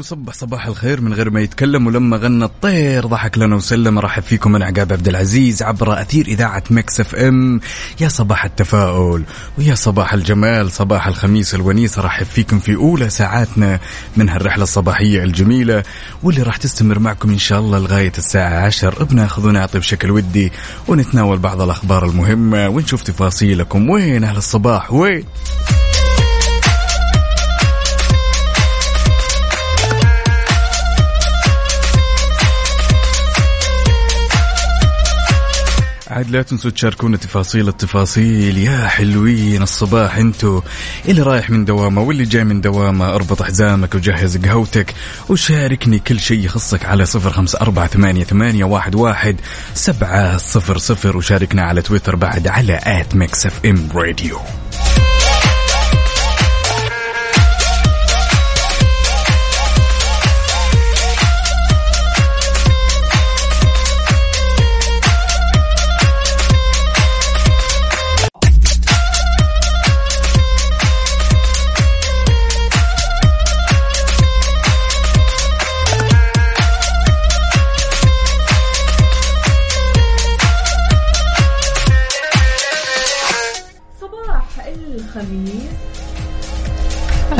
وصبح صباح الخير من غير ما يتكلم ولما غنى الطير ضحك لنا وسلم. رحب فيكم من عقاب عبد العزيز عبر أثير إذاعة Mix FM. يا صباح التفاؤل ويا صباح الجمال صباح الخميس الونيس. رحب فيكم في أولى ساعاتنا من هالرحلة الصباحية الجميلة واللي راح تستمر معكم إن شاء الله لغاية الساعة 10 بناخذ ونعطي بشكل ودي ونتناول بعض الأخبار المهمة ونشوف تفاصيلكم. وين أهل الصباح؟ وين؟ عاد لا تنسوا تشاركونا تفاصيل التفاصيل. يا حلوين الصباح انتو. اللي رايح من دوامة واللي جاي من دوامة اربط حزامك وجهز قهوتك وشاركني كل شيء يخصك على صفر خمسة أربعة ثمانية, ثمانية واحد, واحد سبعة صفر صفر وشاركنا على تويتر بعد على at Mix FM Radio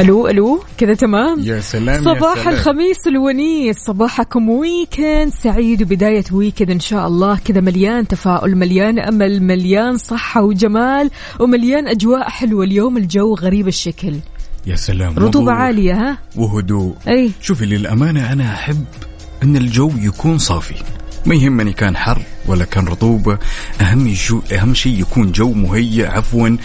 ألو ألو كذا تمام؟ يا سلام صباح يا سلام. الخميس الونيس صباحكم weekend سعيد وبداية weekend إن شاء الله. كذا مليان تفاؤل مليان أمل مليان صحة وجمال ومليان أجواء حلوة. اليوم الجو غريب الشكل. يا سلام. رطوبة وضوح عالية ها؟ وهدوء. أي. شوفي للأمانة أنا أحب أن الجو يكون صافي. ما يهمني كان حر ولا كان رطوبة. أهم شو أهم شيء يكون جو مهيأ عفوا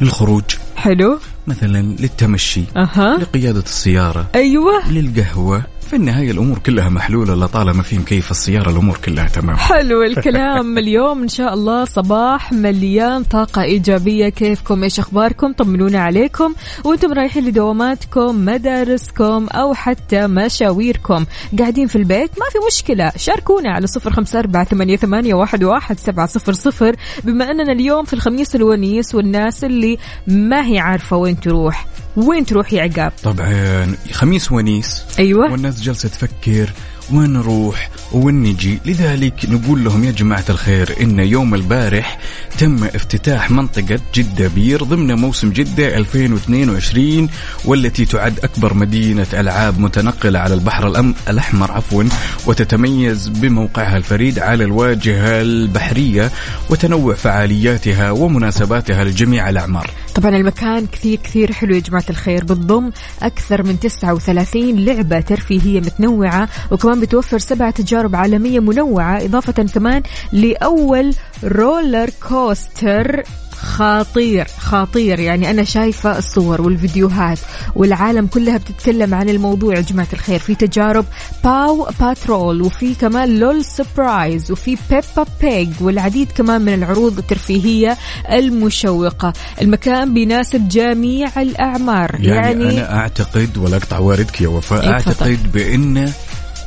للخروج. حلو. مثلا للتمشي أها. لقيادة السيارة أيوة. للقهوة في النهاية الأمور كلها محلولة لطالما في مكيف السيارة الأمور كلها تمام. حلو الكلام. اليوم إن شاء الله صباح مليان طاقة إيجابية. كيفكم؟ إيش أخباركم؟ طمنونا عليكم. وأنتم رايحين لدواماتكم مدارسكم أو حتى مشاويركم. قاعدين في البيت؟ ما في مشكلة. شاركونا على صفر خمسة أربعة ثمانية, ثمانية واحد, واحد سبعة صفر صفر. بما أننا اليوم في الخميس الونيس والناس اللي ما هي عارفة وين تروح. وين تروح يا عقاب؟ طبعا خميس ونيس. أيوه. والناس جالسة تفكر وين نروح وين نجي. لذلك نقول لهم يا جماعة الخير إن يوم البارح تم افتتاح منطقة جدة بير ضمن موسم جدة 2022 والتي تعد أكبر مدينة ألعاب متنقلة على البحر الأم- الأحمر عفوا وتتميز بموقعها الفريد على الواجهة البحرية وتنوع فعالياتها ومناسباتها لجميع الأعمار. طبعا المكان كثير كثير حلو يا جماعة الخير. بتضم أكثر من 39 لعبة ترفيهية متنوعة وكمان بتوفر سبع تجارب عالمية منوعة إضافة كمان لأول roller coaster خطير خطير. يعني أنا شايفة الصور والفيديوهات والعالم كلها بتتكلم عن الموضوع يا جماعة الخير. في تجارب Paw Patrol وفي كمان LOL Surprise وفي Peppa Pig والعديد كمان من العروض الترفيهية المشوقة. المكان بيناسب جميع الأعمار. يعني, يعني أنا أعتقد ولا أقطع واردك يا وفاء إيه،. أعتقد بأن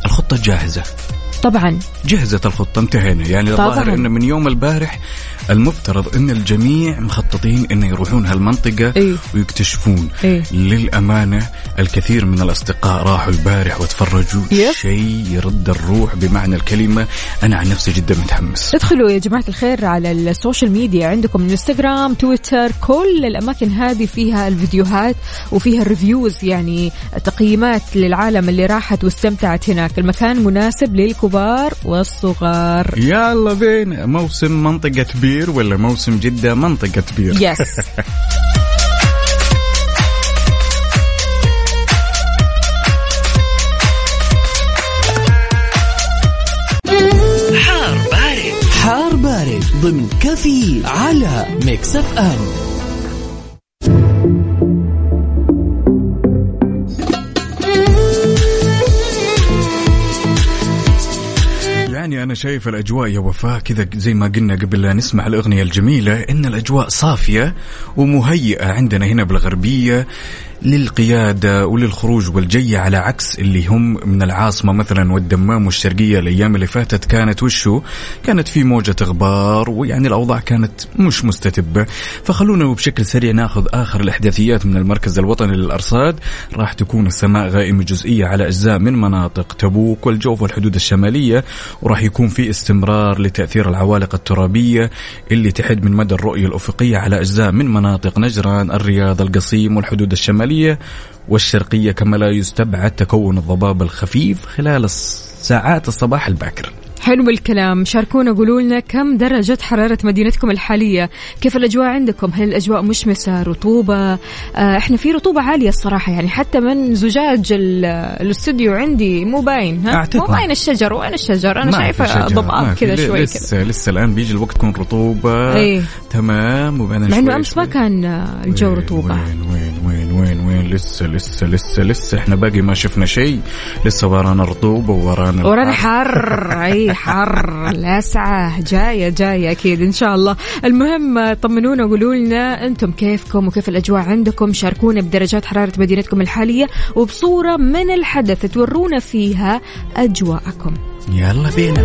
الخطة جاهزة. طبعا. جهزت الخطة انتهينا. يعني طبعاً. الظاهر إن من يوم البارح المفترض إن الجميع مخططين انه يروحون هالمنطقة إيه. ويكتشفون. إيه. للأمانة الكثير من الأصدقاء راحوا البارح وتفرجوا. شيء يرد الروح بمعنى الكلمة. أنا عن نفسي جدا متحمس. ادخلوا يا جماعة الخير على ال social media. عندكم انستغرام تويتر كل الأماكن هذه فيها الفيديوهات وفيها ال reviews يعني تقييمات للعالم اللي راحت واستمتعت هناك. المكان مناسب للكبار والصغار. يلا بينا. موسم منطقة بير ولا موسم جدة منطقة بير يس حار بارد. حار بارد ضمن كفي على ميكس أف أم. أنا شايف الأجواء يا وفاء كذا زي ما قلنا قبل لا نسمع الأغنية الجميلة إن الأجواء صافية ومهيئة عندنا هنا بالغربية. للقيادة وللخروج والجية على عكس اللي هم من العاصمة مثلا والدمام والشرقية الأيام اللي فاتت كانت وشو؟ كانت في موجة غبار ويعني الأوضاع كانت مش مستتبة. فخلونا بشكل سريع ناخذ آخر الإحداثيات من المركز الوطني للأرصاد. راح تكون السماء غائمة جزئية على أجزاء من مناطق تبوك والجوف والحدود الشمالية وراح يكون في استمرار لتأثير العوالق الترابية اللي تحد من مدى الرؤية الأفقية على أجزاء من مناطق نجران الرياض القصيم والحدود الشمالية. والشرقية كما لا يستبعد تكون الضباب الخفيف خلال ساعات الصباح الباكر. حلو الكلام. شاركونا قولوا لنا كم درجة حرارة مدينتكم الحالية؟ كيف الأجواء عندكم؟ هل الأجواء مشمسة رطوبة؟ آه إحنا في رطوبة عالية الصراحة يعني حتى من زجاج ال- الاستوديو عندي مو باين ها. مو باين الشجر وين الشجر؟ أنا شايفة ضباب. كذا شوي كذا. لسه لسه الآن بيجي الوقت تكون رطوبة. إيه. تمام وبعدين مع إنه أمس ما. كان الجو وين- رطوبة. وين وين وين؟ لسه لسه لسه لسه. إحنا باقي ما شفنا شيء. لسه ورانا رطوبة ورانا ورانا. حر. أي حر. لسعة جاية جاية أكيد إن شاء الله. المهم طمنونا وقولوا لنا أنتم كيفكم وكيف الأجواء عندكم. شاركونا بدرجات حرارة مدينتكم الحالية وبصورة من الحدث تورونا فيها أجواءكم. يلا بينا.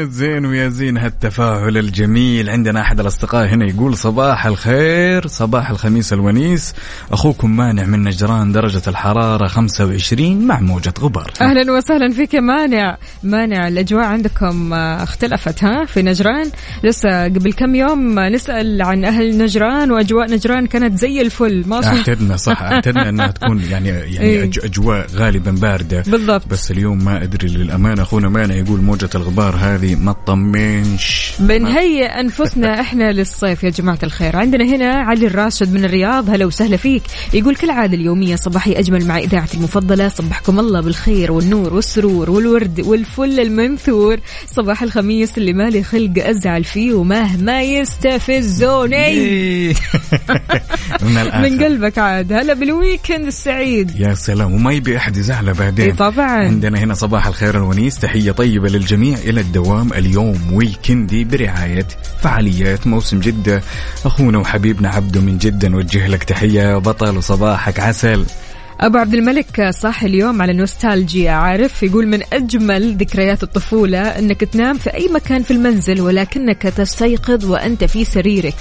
يا زين ويا زين هالتفاعل الجميل. عندنا أحد الأصدقاء هنا يقول صباح الخير صباح الخميس الونيس. أخوكم مانع من نجران درجة الحرارة 25 مع موجة غبار. أهلا وسهلا فيك مانع. مانع الأجواء عندكم آه، اختلفت ها في نجران؟ لسه قبل كم يوم آه، نسأل عن أهل نجران وأجواء نجران كانت زي الفل ما أعتدنا صح أعتدنا إنها تكون يعني يعني إيه. أج- أجواء غالبا باردة. بالضبط. بس اليوم ما أدري للأمانة أخونا مانع يقول موجة الغبار هذه ما تطمنش. بنهيئ أنفسنا إحنا للصيف يا جماعة الخير. عندنا هنا علي الراشد من الرياض هلا وسهلا فيك. يقول كالعاده اليومية صباحي أجمل مع إذاعتي المفضلة صبحكم الله بالخير والنور والسرور والورد والفل المنثور. صباح الخميس اللي مالي خلق أزعل فيه ومهما يستفزوني. من. من قلبك عاد. هلا بال weekend السعيد. يا سلام. وما يبي أحد يزعله بعدين. إيه طبعاً. عندنا هنا صباح الخير الونيس. تحية طيبة للجميع. إلى الدوام اليوم weekend ي برعاية فعاليات. موسم جدة. أخونا وحبيبنا عبده من جدة. نوجه لك تحية. يا بطل وصباحك عسل. أبو عبد الملك صاح اليوم على نوستالجيا عارف؟ يقول من أجمل ذكريات الطفولة إنك تنام في أي مكان في المنزل ولكنك تستيقظ وأنت في سريرك.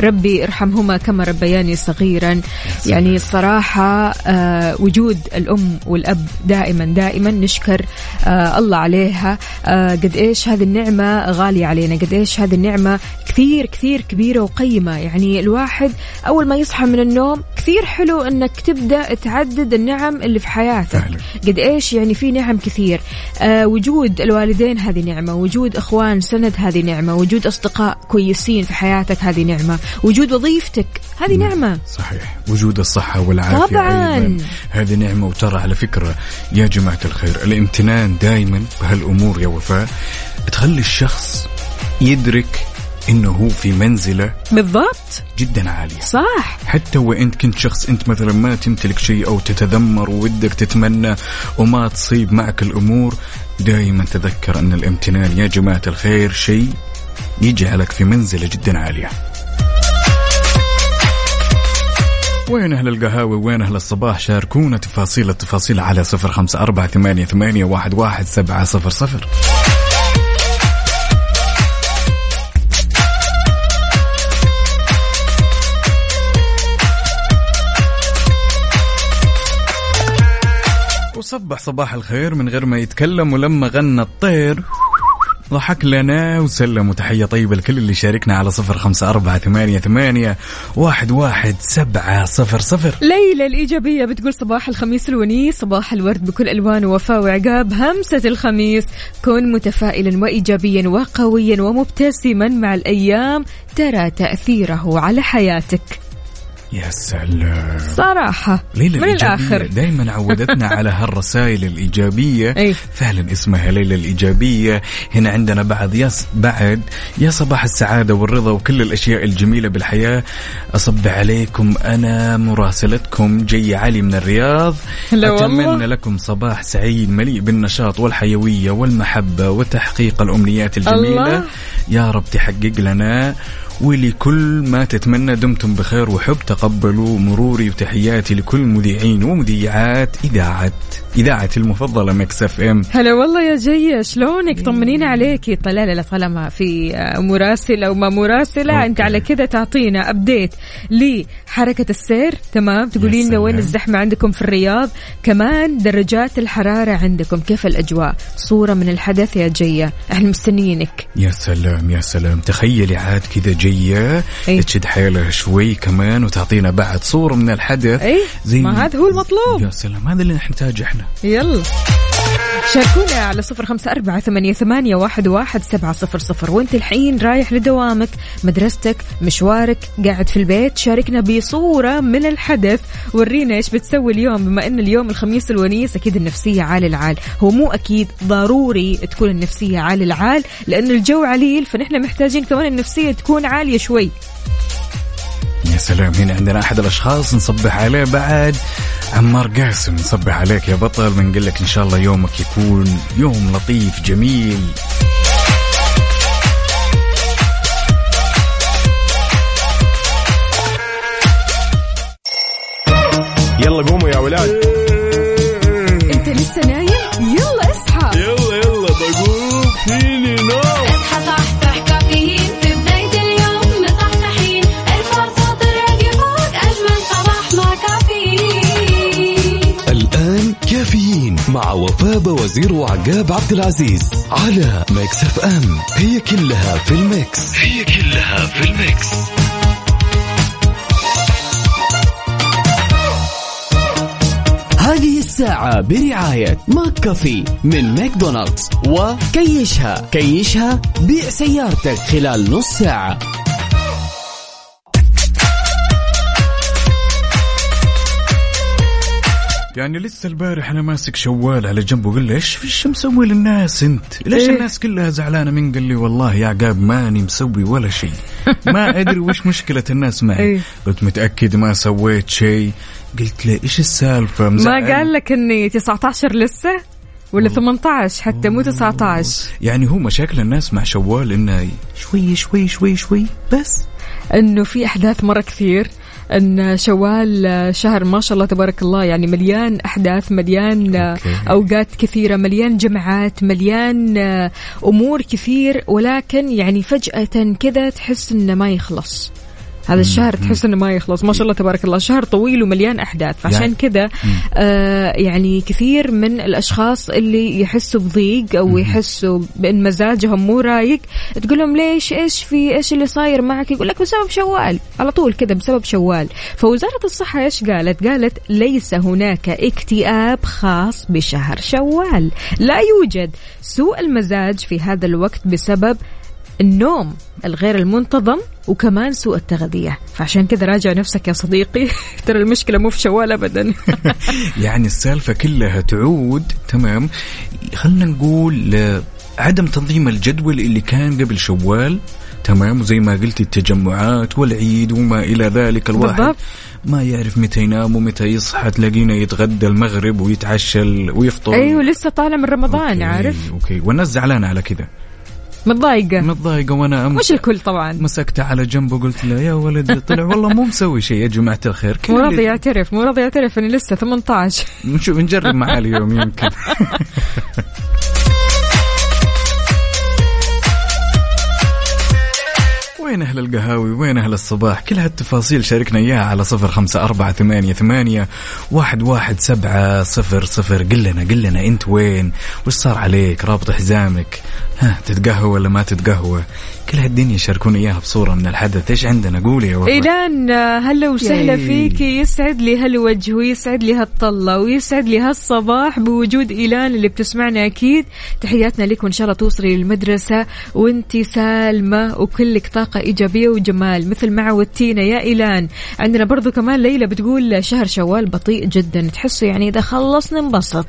ربي ارحمهما كما ربياني صغيرا. يعني الصراحه آه وجود الأم والأب دائما دائما نشكر آه الله عليها. آه قد إيش هذه النعمة غالية علينا قد إيش هذه النعمة كثير كثير كبيرة وقيمة. يعني الواحد أول ما يصحى من النوم كثير حلو إنك تبدأ تعدد النعم اللي في حياتك فعلا. قد إيش يعني في نعم كثير. آه وجود الوالدين هذه نعمة وجود إخوان سند هذه نعمة وجود أصدقاء كويسين في حياتك هذه نعمة وجود وظيفتك هذه نعمة. صحيح. وجود الصحة والعافية طبعاً. أيضا. هذه نعمة وترى على فكرة يا جماعة الخير الامتنان دائما بهالأمور يا وفاء. تخلي الشخص يدرك إنه هو في منزلة بالضبط. جدا عالية. صح. حتى وانت كنت شخص أنت مثلا ما تمتلك شيء أو تتذمر ودك تتمنى وما تصيب معك الأمور دائما تذكر أن الامتنان يا جماعة الخير شيء يجعلك في منزلة جدا عالية. وين أهل القهاوي؟ وين أهل الصباح؟ شاركونا تفاصيل التفاصيل على صفر خمسة أربعة ثمانية, ثمانية واحد, واحد سبعة صفر صفر. وصبح صباح الخير من غير ما يتكلم ولما غنى الطير. ضحك لنا وسلم وتحية طيبة لكل اللي شاركنا على صفر خمسة أربعة ثمانية, ثمانية واحد, واحد سبعة صفر صفر. ليلى الإيجابية بتقول صباح الخميس الونيس صباح الورد بكل ألوانه وفاء وعقاب همسة الخميس. كن متفائلا وإيجابيا وقويا ومبتسما مع الأيام ترى تأثيره على حياتك. يا سلام. صراحة ليلى من الآخر. دائما عودتنا على هالرسائل الإيجابية. أي. فعلا اسمها ليلى الإيجابية. هنا عندنا بعد يس بعد يا صباح السعادة والرضا وكل الأشياء الجميلة بالحياة. أصب عليكم أنا مراسلتكم جي علي من الرياض. هلا والله. أتمنى لكم صباح سعيد مليء بالنشاط والحيوية والمحبة وتحقيق الأمنيات الجميلة. الله. يا رب تحقق لنا. ولكل ما تتمنى دمتم بخير وحب تقبلوا مروري وتحياتي لكل مذيعين ومذيعات إذاعة إذاعة المفضلة Mix FM. هلا والله يا جية شلونك؟ طمنينا عليكي طلع لا لا طالما في آه، مراسلة وما مراسلة. okay. أنت على كذا تعطينا update لحركة السير تمام؟ تقولي لنا. وين الزحمة عندكم في الرياض؟ كمان درجات الحرارة عندكم. كيف الأجواء؟ صورة من الحدث يا جية إحنا مستنيينك. يا سلام يا سلام. تخيلي عاد كذا جية إيه. تشد حيلها شوي كمان وتعطينا بعد صورة من الحدث. إي. ما هذا هو المطلوب. يا سلام. هذا اللي نحتاجه إحنا. يلا. شاركونا على صفر خمسة أربعة ثمانية, ثمانية واحد, واحد سبعة صفر صفر. وانت الحين رايح لدوامك مدرستك مشوارك قاعد في البيت شاركنا بصورة من الحدث. ورينا إيش بتسوي اليوم بما إن اليوم الخميس الونيس أكيد النفسية عالي العال. هو مو أكيد ضروري تكون النفسية عالي العال لأن الجو عليل فنحن محتاجين كمان النفسية تكون عالية شوي. يا سلام هنا عندنا أحد الأشخاص نصبح عليه بعد. عمار قاسم نصبح عليك يا بطل. بنقول لك إن شاء الله يومك يكون يوم لطيف جميل. يلا قوموا يا ولاد. كافيين مع وفاء وزير وعقاب عبد العزيز على Mix FM. هي كلها في ال mix. هي كلها في ال mix. هذه الساعة برعاية McCafé من ماكدونالدز وكيشها كيشها بيع سيارتك خلال نص ساعة. يعني لسه البارح أنا ماسك شوال على جنبه قال لي إيش إيش مسوي للناس أنت؟ ليش إيه؟ الناس كلها زعلانة من قال لي والله يا عقاب ماني مسوي ولا شيء. ما أدري وش مشكلة الناس معي. إيه؟ قلت متأكد ما سويت شيء. قلت له إيش السالفة؟ ما قال لك إني 19 لسه؟ ولا 18 حتى مو 19 يعني هو مشاكل الناس مع شوال إنه شوي شوي شوي شوي بس. إنه في أحداث مرة كثير. أن شوال شهر ما شاء الله تبارك الله يعني مليان أحداث مليان أوكي. أوقات كثيرة مليان جمعات مليان أمور كثير ولكن يعني فجأة كذا تحس إنه ما يخلص هذا الشهر تحس إنه ما يخلص. ما شاء الله تبارك الله. شهر طويل ومليان أحداث. فعشان كذا آه يعني كثير من الأشخاص اللي يحسوا بضيق أو يحسوا بإن مزاجهم مو رايق تقول لهم ليش إيش في إيش اللي صاير معك؟ يقول لك بسبب شوال. على طول كذا بسبب شوال. فوزارة الصحة إيش قالت؟ قالت ليس هناك اكتئاب خاص بشهر شوال. لا يوجد سوء المزاج في هذا الوقت بسبب النوم الغير المنتظم وكمان سوء التغذية. فعشان كذا راجع نفسك يا صديقي. ترى المشكلة مو في شوال أبدا. يعني السالفة كلها تعود تمام؟ خلينا نقول عدم تنظيم الجدول اللي كان قبل شوال تمام؟ وزي ما قلت التجمعات والعيد وما إلى ذلك الواحد بالضبط. ما يعرف متى ينام ومتى يصحى تلاقينا يتغدى المغرب ويتعشى ويفطر. أيوة لسه طالع من رمضان okay، عارف؟ okay. والناس زعلانة على كذا. متضايقة. متضايقة وأنا مش امس الكل طبعا؟ مسكتة على جنب وقلت له يا ولد طلع. والله مو مسوي شيء يا جماعة الخير. مو راضي يعترف مو راضي يعترف إني لسه 18 نشوف نجرب معاه اليوم يمكن. وين أهل القهاوي؟ وين أهل الصباح؟ كل هالتفاصيل شاركنا إياها على صفر خمسة أربعة ثمانية, ثمانية واحد, واحد سبعة صفر صفر. قل لنا قل لنا أنت وين؟ وش صار عليك؟ رابط حزامك؟ ها تتقهوى ولا ما تتقهوى؟ كل هالدنيا شاركونا إياها بصورة من الحدث. إيش عندنا؟ قولي يا وفاء. إيلان آه، هلا وسهلا ياي. فيك. يسعد لي هالوجه ويسعد لي هالطلة ويسعد لي هالصباح بوجود إيلان اللي بتسمعنا أكيد. تحياتنا لك وإن شاء الله توصلي للمدرسة وأنت سالمة وكلك طاقة إيجابية وجمال مثل ما عودتينا يا إيلان عندنا برضو كمان ليلى بتقول شهر شوال بطيء جدا. تحسه يعني إذا خلص ننبسط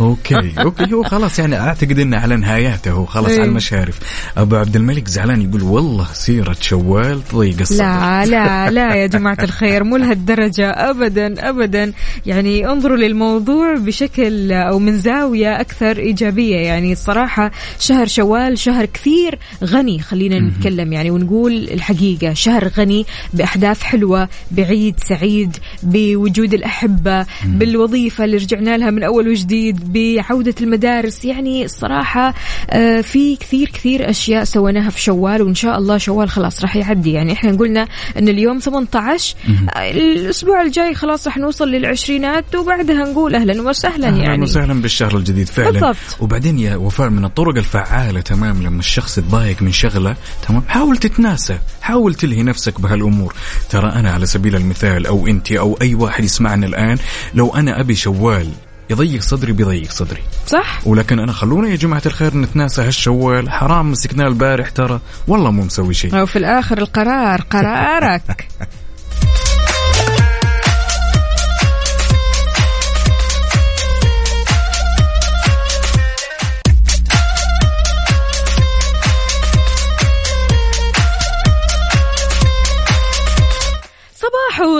okay. okay. هو خلاص يعني أعتقد إنه على نهاياته هو خلاص إيه. على المشارف. أبو عبد الملك زعلان يقول والله سيرة شوال تضيق الصدر. لا لا لا يا جماعة الخير مو لهالدرجة. أبدا أبدا. يعني انظروا للموضوع بشكل أو من زاوية أكثر إيجابية. يعني الصراحة شهر شوال شهر كثير غني خلينا نتكلم. يعني ونقول الحقيقة شهر غني بأحداث حلوة بعيد سعيد بوجود الأحبة بالوظيفة اللي رجعنا لها من أول وجديد بعودة المدارس. يعني الصراحة آه، في كثير كثير أشياء سويناها في شوال وإن شاء الله شوال خلاص راح يعدي. يعني إحنا قلنا أن اليوم 18 آه، الأسبوع الجاي خلاص راح نوصل للعشرينات وبعدها نقول أهلا وسهلا يعني. وسهلا بالشهر الجديد فعلا. بالضبط. وبعدين يا وفاء من الطرق الفعالة تمام لما الشخص يتضايق من شغلة تمام حاول تتناسى حاول تلهي نفسك بهالأمور. ترى أنا على سبيل المثال أو أنت أو أي واحد يسمعنا الآن لو أنا أبي شوال يضيق صدري بيضيق صدري. صح؟ ولكن أنا خلونا يا جماعة الخير نتناسى هالشوال. حرام مسكناه البارح ترى. والله مو مسوي شيء. وفي الآخر القرار قرارك.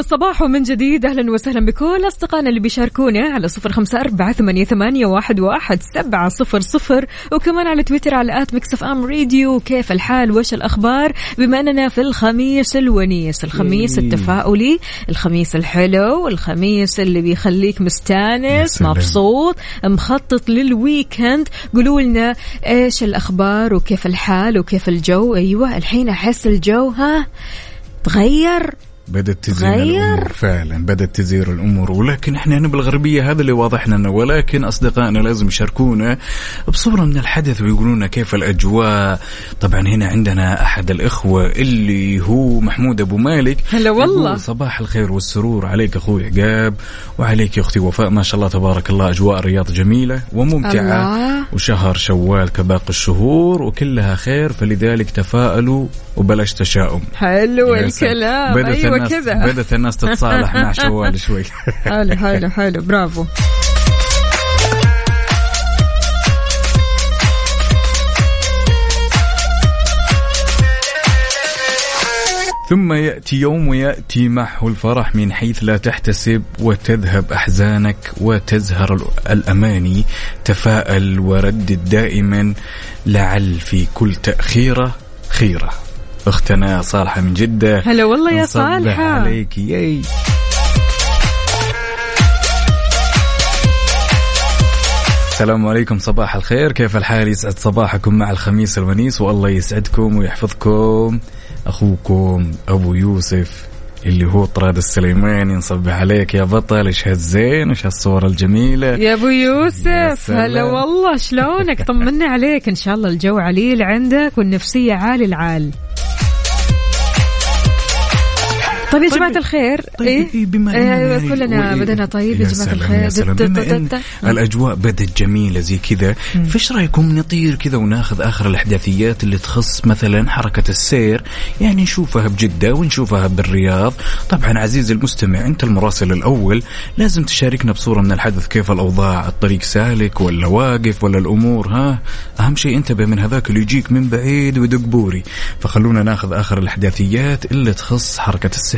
صباحو من جديد. أهلا وسهلا بكل أصدقائنا اللي بيشاركونا على صفر خمسة أربعة ثمانية, ثمانية واحد, واحد سبعة صفر صفر. وكمان على تويتر على at Mix FM Radio. كيف الحال؟ وش الأخبار؟ بما أننا في الخميس الونيس الخميس التفاؤلي الخميس الحلو الخميس اللي بيخليك مستانس. مبسوط مخطط لل weekend. قولوا لنا إيش الأخبار وكيف الحال وكيف الجو؟ أيوه الحين أحس الجو ها تغير. بدأت تزين غير. الأمور فعلا بدأت تزين الأمور. ولكن إحنا هنا بالغربية هذا اللي واضح لنا. ولكن أصدقائنا لازم يشاركونا بصورة من الحدث ويقولون كيف الأجواء. طبعا هنا عندنا أحد الإخوة اللي هو محمود أبو مالك. هلا والله. صباح الخير والسرور عليك أخوي عقاب وعليك يا أختي وفاء. ما شاء الله تبارك الله أجواء الرياض جميلة وممتعة الله. وشهر شوال كباقي الشهور وكلها خير. فلذلك تفاءلوا وبلاش تشاؤم. حلو. الكلام. أيوه. الناس كذا بدأت الناس تتصالح مع شوال شوي. حلو حلو حلو. برافو. ثم يأتي يوم ويأتي معه الفرح من حيث لا تحتسب وتذهب أحزانك وتزهر ال- الأماني. تفاءل وردد دائما لعل في كل تأخيرة خيرة. أختنا صالحة من جدة. هلا والله يا صالحة. عليك. ياي. السلام عليكم. صباح الخير. كيف الحال؟ يسعد صباحكم مع الخميس الونيس والله يسعدكم ويحفظكم. أخوكم أبو يوسف اللي هو طراد السليماني. نصبح عليك يا بطل. إيش هالزين؟ إيش هالصورة الجميلة؟ يا أبو يوسف. هلا والله. شلونك؟ طمنا عليك. إن شاء الله الجو عليل عندك والنفسية عال العال. طيب يا جماعة الخير طيب إيه؟ إيه بما إيه يعني كلنا و- بدنا طيب يا جماعة سلام الخير الأجواء بدت جميلة زي كذا فإيش رأيكم نطير كذا وناخذ آخر الأحداثيات اللي تخص مثلا حركة السير؟ يعني نشوفها بجدة ونشوفها بالرياض. طبعا عزيزي المستمع أنت المراسل الأول لازم تشاركنا بصورة من الحدث كيف الأوضاع؟ الطريق سالك ولا واقف ولا الأمور؟ ها أهم شيء انتبه من هذاك اللي يجيك من بعيد ويدق بوري. فخلونا ناخذ آخر الأحداثيات اللي تخص حركة السير.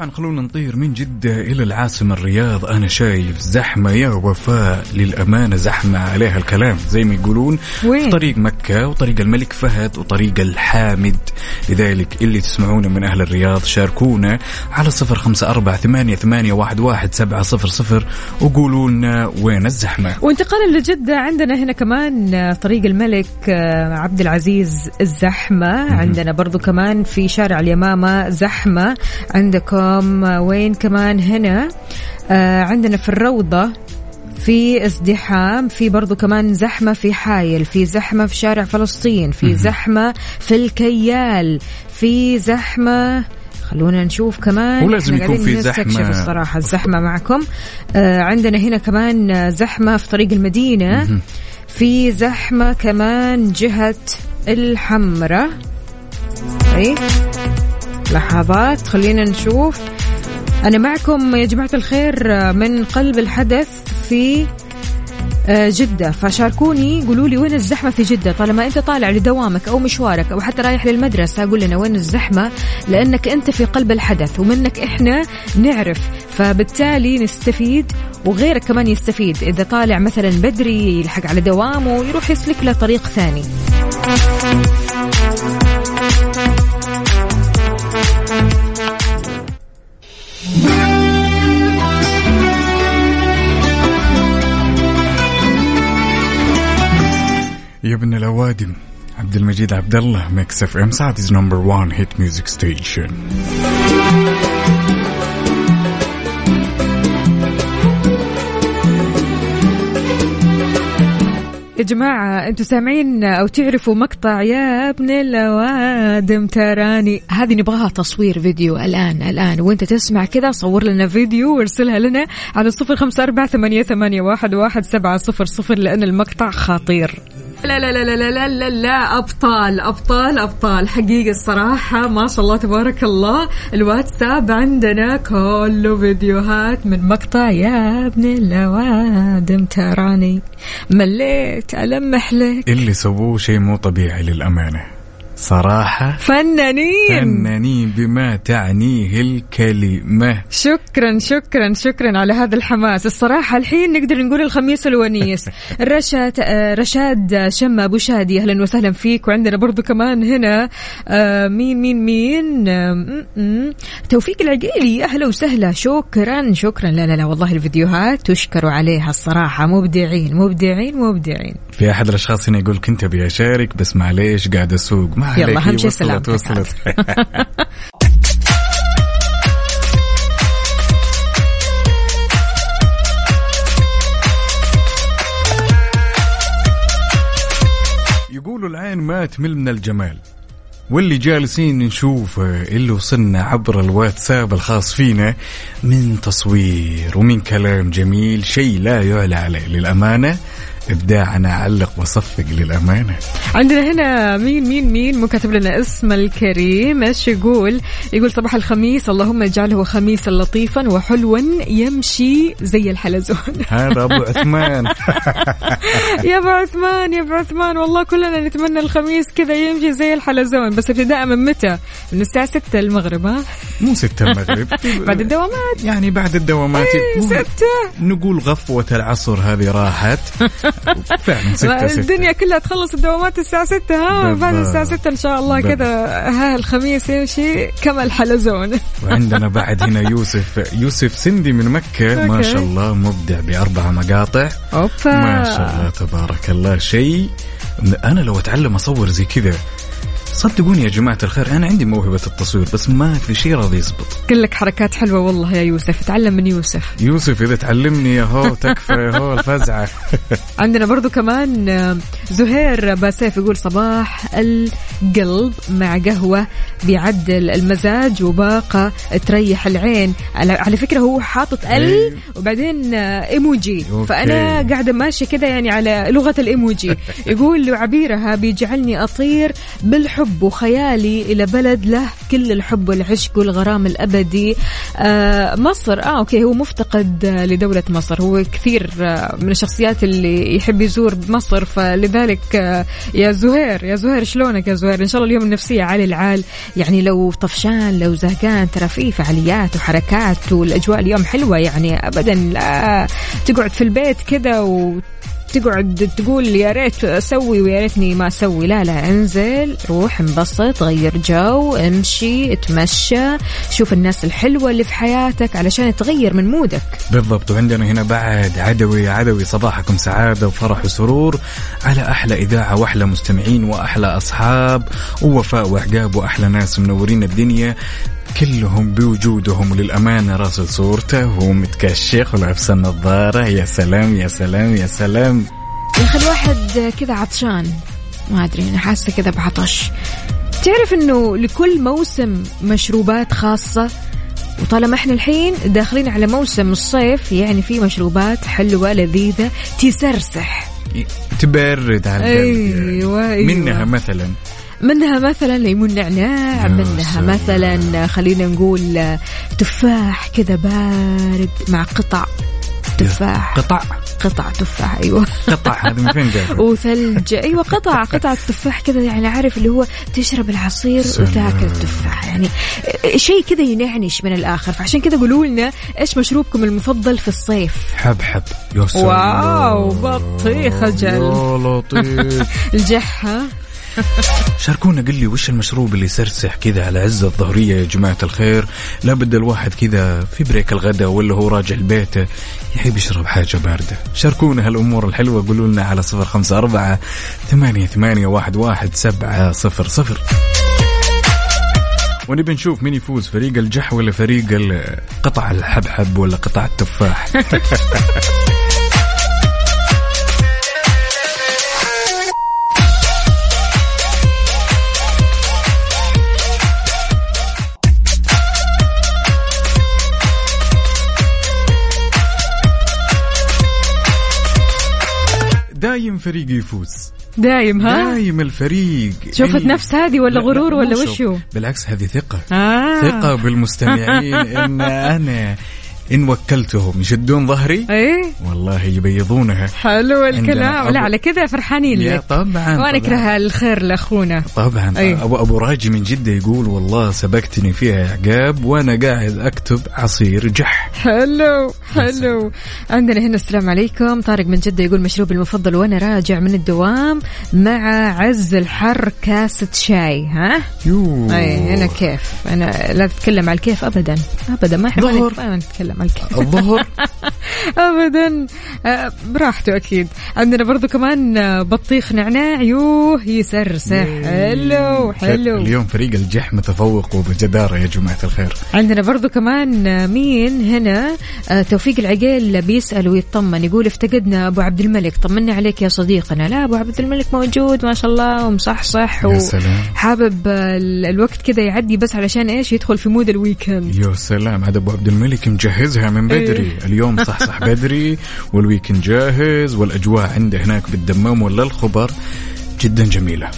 طبعا خلونا نطير من جدة إلى العاصمة الرياض. أنا شايف زحمة يا وفاء للأمانة زحمة عليها الكلام زي ما يقولون وين؟ في طريق مكة وطريق الملك فهد وطريق الحامد. لذلك اللي تسمعونا من أهل الرياض شاركونا على صفر خمسة أربعة ثمانية, ثمانية واحد, واحد سبعة صفر صفر وقولوا لنا وين الزحمة. وانتقالا لجدة عندنا هنا كمان طريق الملك آه، عبد العزيز الزحمة. عندنا برضو كمان في شارع اليمامة زحمة. عندكم آه، وين كمان هنا؟ آه، عندنا في الروضة في ازدحام في برضو كمان زحمة في حايل في زحمة في شارع فلسطين في زحمة في الكيال في زحمة خلونا نشوف كمان. ولازم يكون في زحمة. الصراحة الزحمة معكم. آه عندنا هنا كمان زحمة في طريق المدينة. في زحمة كمان جهة الحمرة اي لحظات. خلينا نشوف. أنا معكم يا جماعة الخير آه، من قلب الحدث في آه، جدة. فشاركوني قولوا لي وين الزحمة في جدة؟ طالما أنت طالع لدوامك أو مشوارك أو حتى رايح للمدرسة قول لنا وين الزحمة؟ لأنك أنت في قلب الحدث ومنك إحنا نعرف. فبالتالي نستفيد وغيرك كمان يستفيد. إذا طالع مثلا بدري يلحق على دوامه يروح يسلك له طريق ثاني. يا ابن الأوادم. عبد المجيد عبد الله Mix FM Saudi's number 1 hit music station يا جماعة أنتوا سامعين أو تعرفوا مقطع يا ابن الأوادم؟ تراني هذه نبغاها تصوير فيديو الآن الآن. وأنت تسمع كذا صور لنا فيديو وارسلها لنا على صفر خمسة أربعة ثمانية, واحد سبعة صفر صفر لأن المقطع خطير. لا لا لا لا لا لا لا, أبطال أبطال أبطال. حقيقة الصراحة ما شاء الله تبارك الله. الواتساب عندنا كله فيديوهات من مقطع يا ابن الأوادم. تراني مليت ألمح لك. اللي سووه شيء مو طبيعي للأمانة. صراحة فنانين. فنانين بما تعنيه الكلمة. شكرا شكرا شكرا على هذا الحماس. الصراحة الحين نقدر نقول الخميس الونيس. رشاد آه، رشاد شمة أبو شادي أهلا وسهلا فيك. وعندنا برضو كمان هنا آه، مين مين مين. توفيق العقيلي أهلا وسهلا. شكرا شكرا. لا لا لا والله الفيديوهات تشكروا عليها الصراحة. مبدعين مبدعين مبدعين. في أحد الأشخاص هنا يقول كنت أبي أشارك بس معليش قاعد أسوق. ما يلا، عليك. أهم شيء وصلت سلامتك وصلت. يقولوا العين ما تمل من الجمال. واللي جالسين نشوف اللي وصلنا عبر الواتساب الخاص فينا من تصوير ومن كلام جميل شيء لا يعلى عليه للأمانة. إبداعنا علق وصفق للأمانة. عندنا هنا مين مين مين؟ مو كاتب لنا اسم الكريم إيش يقول؟ يقول صباح الخميس اللهم اجعله خميسا لطيفا وحلوا يمشي زي الحلزون. هذا أبو عثمان. يا أبو عثمان يا أبو عثمان والله كلنا نتمنى الخميس كذا يمشي زي الحلزون. بس ابتداء من متى؟ من الساعة 6 المغرب ها؟ مو ستة المغرب. بعد الدوامات. يعني بعد الدوامات. إيه، ستة. نقول غفوة العصر هذه راحت. فعلا ستة ستة. الدنيا كلها تخلص الدوامات الساعة 6 ها؟ بعد. الساعة 6 إن شاء الله كذا ها الخميس يمشي كما الحلزون. وعندنا بعد هنا يوسف يوسف سندي من مكة. ما. شاء الله مبدع بأربع مقاطع. أوبا. ما شاء الله تبارك الله. شيء أنا لو أتعلم أصور زي كذا صدقوني يا جماعة الخير أنا عندي موهبة التصوير بس ما في شيء راضي يزبط. كلك حركات حلوة والله يا يوسف تعلم من يوسف. يوسف إذا تعلمني يا هو تكفى يا هو الفزعة. عندنا برضو كمان آه، زهير باسيف يقول صباح القلب مع قهوة بيعدل المزاج وباقة تريح العين. على, فكرة هو حاطط ال إيه. وبعدين آه، إيموجي. فأنا قاعدة ماشية كذا يعني على لغة الإيموجي. يقول عبيرها بيجعلني أطير بالحب الحب وخيالي إلى بلد له كل الحب والعشق والغرام الأبدي. آه مصر آه أوكي هو مفتقد لدولة مصر. هو كثير آه من الشخصيات اللي يحب يزور مصر فلذلك آه يا زهير يا زهير شلونك يا زهير؟ إن شاء الله اليوم النفسية عالي العال. يعني لو طفشان لو زهقان ترى في فعاليات وحركات والأجواء اليوم حلوة يعني أبدا. لا تقعد في البيت كذا و تقعد تقول يا ريت أسوي ويا ريتني ما أسوي. لا لا انزل روح انبسط غير جو امشي اتمشى شوف الناس الحلوة اللي في حياتك علشان تغير من مودك. بالضبط. وعندنا هنا بعد عدوي عدوي صباحكم سعادة وفرح وسرور على أحلى إذاعة وأحلى مستمعين وأحلى أصحاب ووفاء وعقاب وأحلى ناس منورين الدنيا. كلهم بوجودهم للأمانة راسل صورته وهو متكشخ ولابس النظارة. يا سلام يا سلام يا سلام. يا أخي الواحد كذا عطشان. ما أدري أنا حاسة كذا بعطش. تعرف إنه لكل موسم مشروبات خاصة؟ وطالما إحنا الحين داخلين على موسم الصيف يعني في مشروبات حلوة لذيذة تسرسح. تبرد على القلب. أيوه أيوه. منها مثلا منها مثلا ليمون نعناع منها. مثلا خلينا نقول تفاح كذا بارد مع قطع تفاح. قطع؟ قطع تفاح أيوه. قطع هذا من فين جاي وثلج أيوه قطع قطع التفاح كذا يعني عارف اللي هو تشرب العصير. وتاكل التفاح يعني شيء كذا ينعنش من الآخر. فعشان كذا قولوا لنا إيش مشروبكم المفضل في الصيف؟ حبحب يا سلام. واو بطيخ أجل. يا لطيف. الجحة شاركونا قل لي وش المشروب اللي يسرسح كذا على عز الظهرية يا جماعة الخير؟ لابد الواحد كذا في بريك الغداء ولا هو راجع لبيته يحب يشرب حاجة باردة. شاركونا هالأمور الحلوة قولوا لنا على صفر خمسة أربعة ثمانية, ثمانية واحد, واحد سبعة صفر صفر. ونبي نشوف مين يفوز فريق الجح ولا فريق قطع الحبحب ولا قطع التفاح؟ فريق يفوز. دايم ها؟ دايم الفريق. شوفت اللي- نفس هذه ولا لا- لا، غرور مو ولا. وشو؟ بالعكس هذه ثقة. آه. ثقة بالمستمعين. إن أنا إن وكلتهم يشدون ظهري؟ إيه. والله يبيضونها. حلو الكلام. لا على كذا فرحانين لك. طبعا وأنا. أكره الخير لأخونا. طبعا. أي. ابو أبو راجي من جدة يقول والله سبقتني فيها يا عقاب وأنا قاعد أكتب عصير جح. حلو حلو. عندنا هنا السلام عليكم. طارق من جدة يقول مشروبي المفضل وأنا راجع من الدوام مع عز الحر كاسة شاي ها؟ يو اي أنا كيف؟ أنا لا تتكلم على الكيف ابدا. ابدا ما أحب. ما نتكلم الكيف الظهر؟ ابدا. آه، براحته أكيد. عندنا برضو كمان آه، بطيخ نعناع. يوه يسرسح حلو حلو. اليوم فريق الجح متفوق وبجدارة يا جماعة الخير. عندنا برضو كمان آه، مين هنا؟ توفيق العقيل بيسأل ويطمن يقول افتقدنا أبو عبد الملك. طمنا عليك يا صديقنا. لا أبو عبد الملك موجود ما شاء الله ومصحصح يا سلام. حابب ال- الوقت كذا يعدي بس علشان إيش؟ يدخل في mood ال weekend. يا سلام. هذا أبو عبد الملك مجهزها من بدري إيه. اليوم صح صح بدري وال weekend جاهز والأجواء عنده هناك بالدمام ولا الخبر جدا جميلة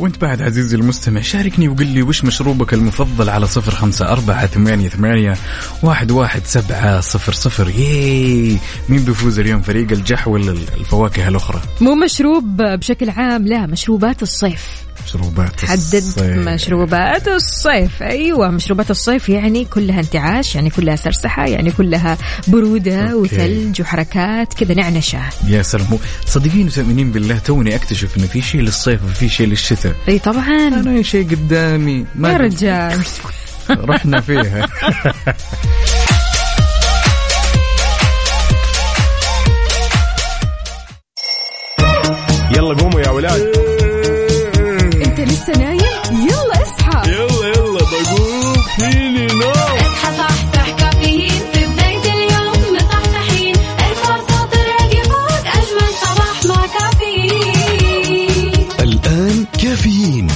وانت بعد عزيزي المستمع شاركني وقل لي وش مشروبك المفضل على صفر خمسة أربعة ثمانية, ثمانية واحد, واحد سبعة صفر صفر. ياي! مين بيفوز اليوم فريق الجح ولا الفواكه الأخرى؟ مو مشروب بشكل عام لا مشروبات الصيف. مشروبات حدد الصيف. مشروبات الصيف. أيوه مشروبات الصيف يعني كلها انتعاش يعني كلها سرسحة يعني كلها برودة أوكي. وثلج وحركات كذا نعنشة. يا سلام. هو صدقين وتؤمنين بالله توني أكتشف انه في شيء للصيف وفي شيء للشتاء. إي طبعا. أنا شيء قدامي. ما يا رجال. رحنا فيها. يلا قوموا يا ولاد.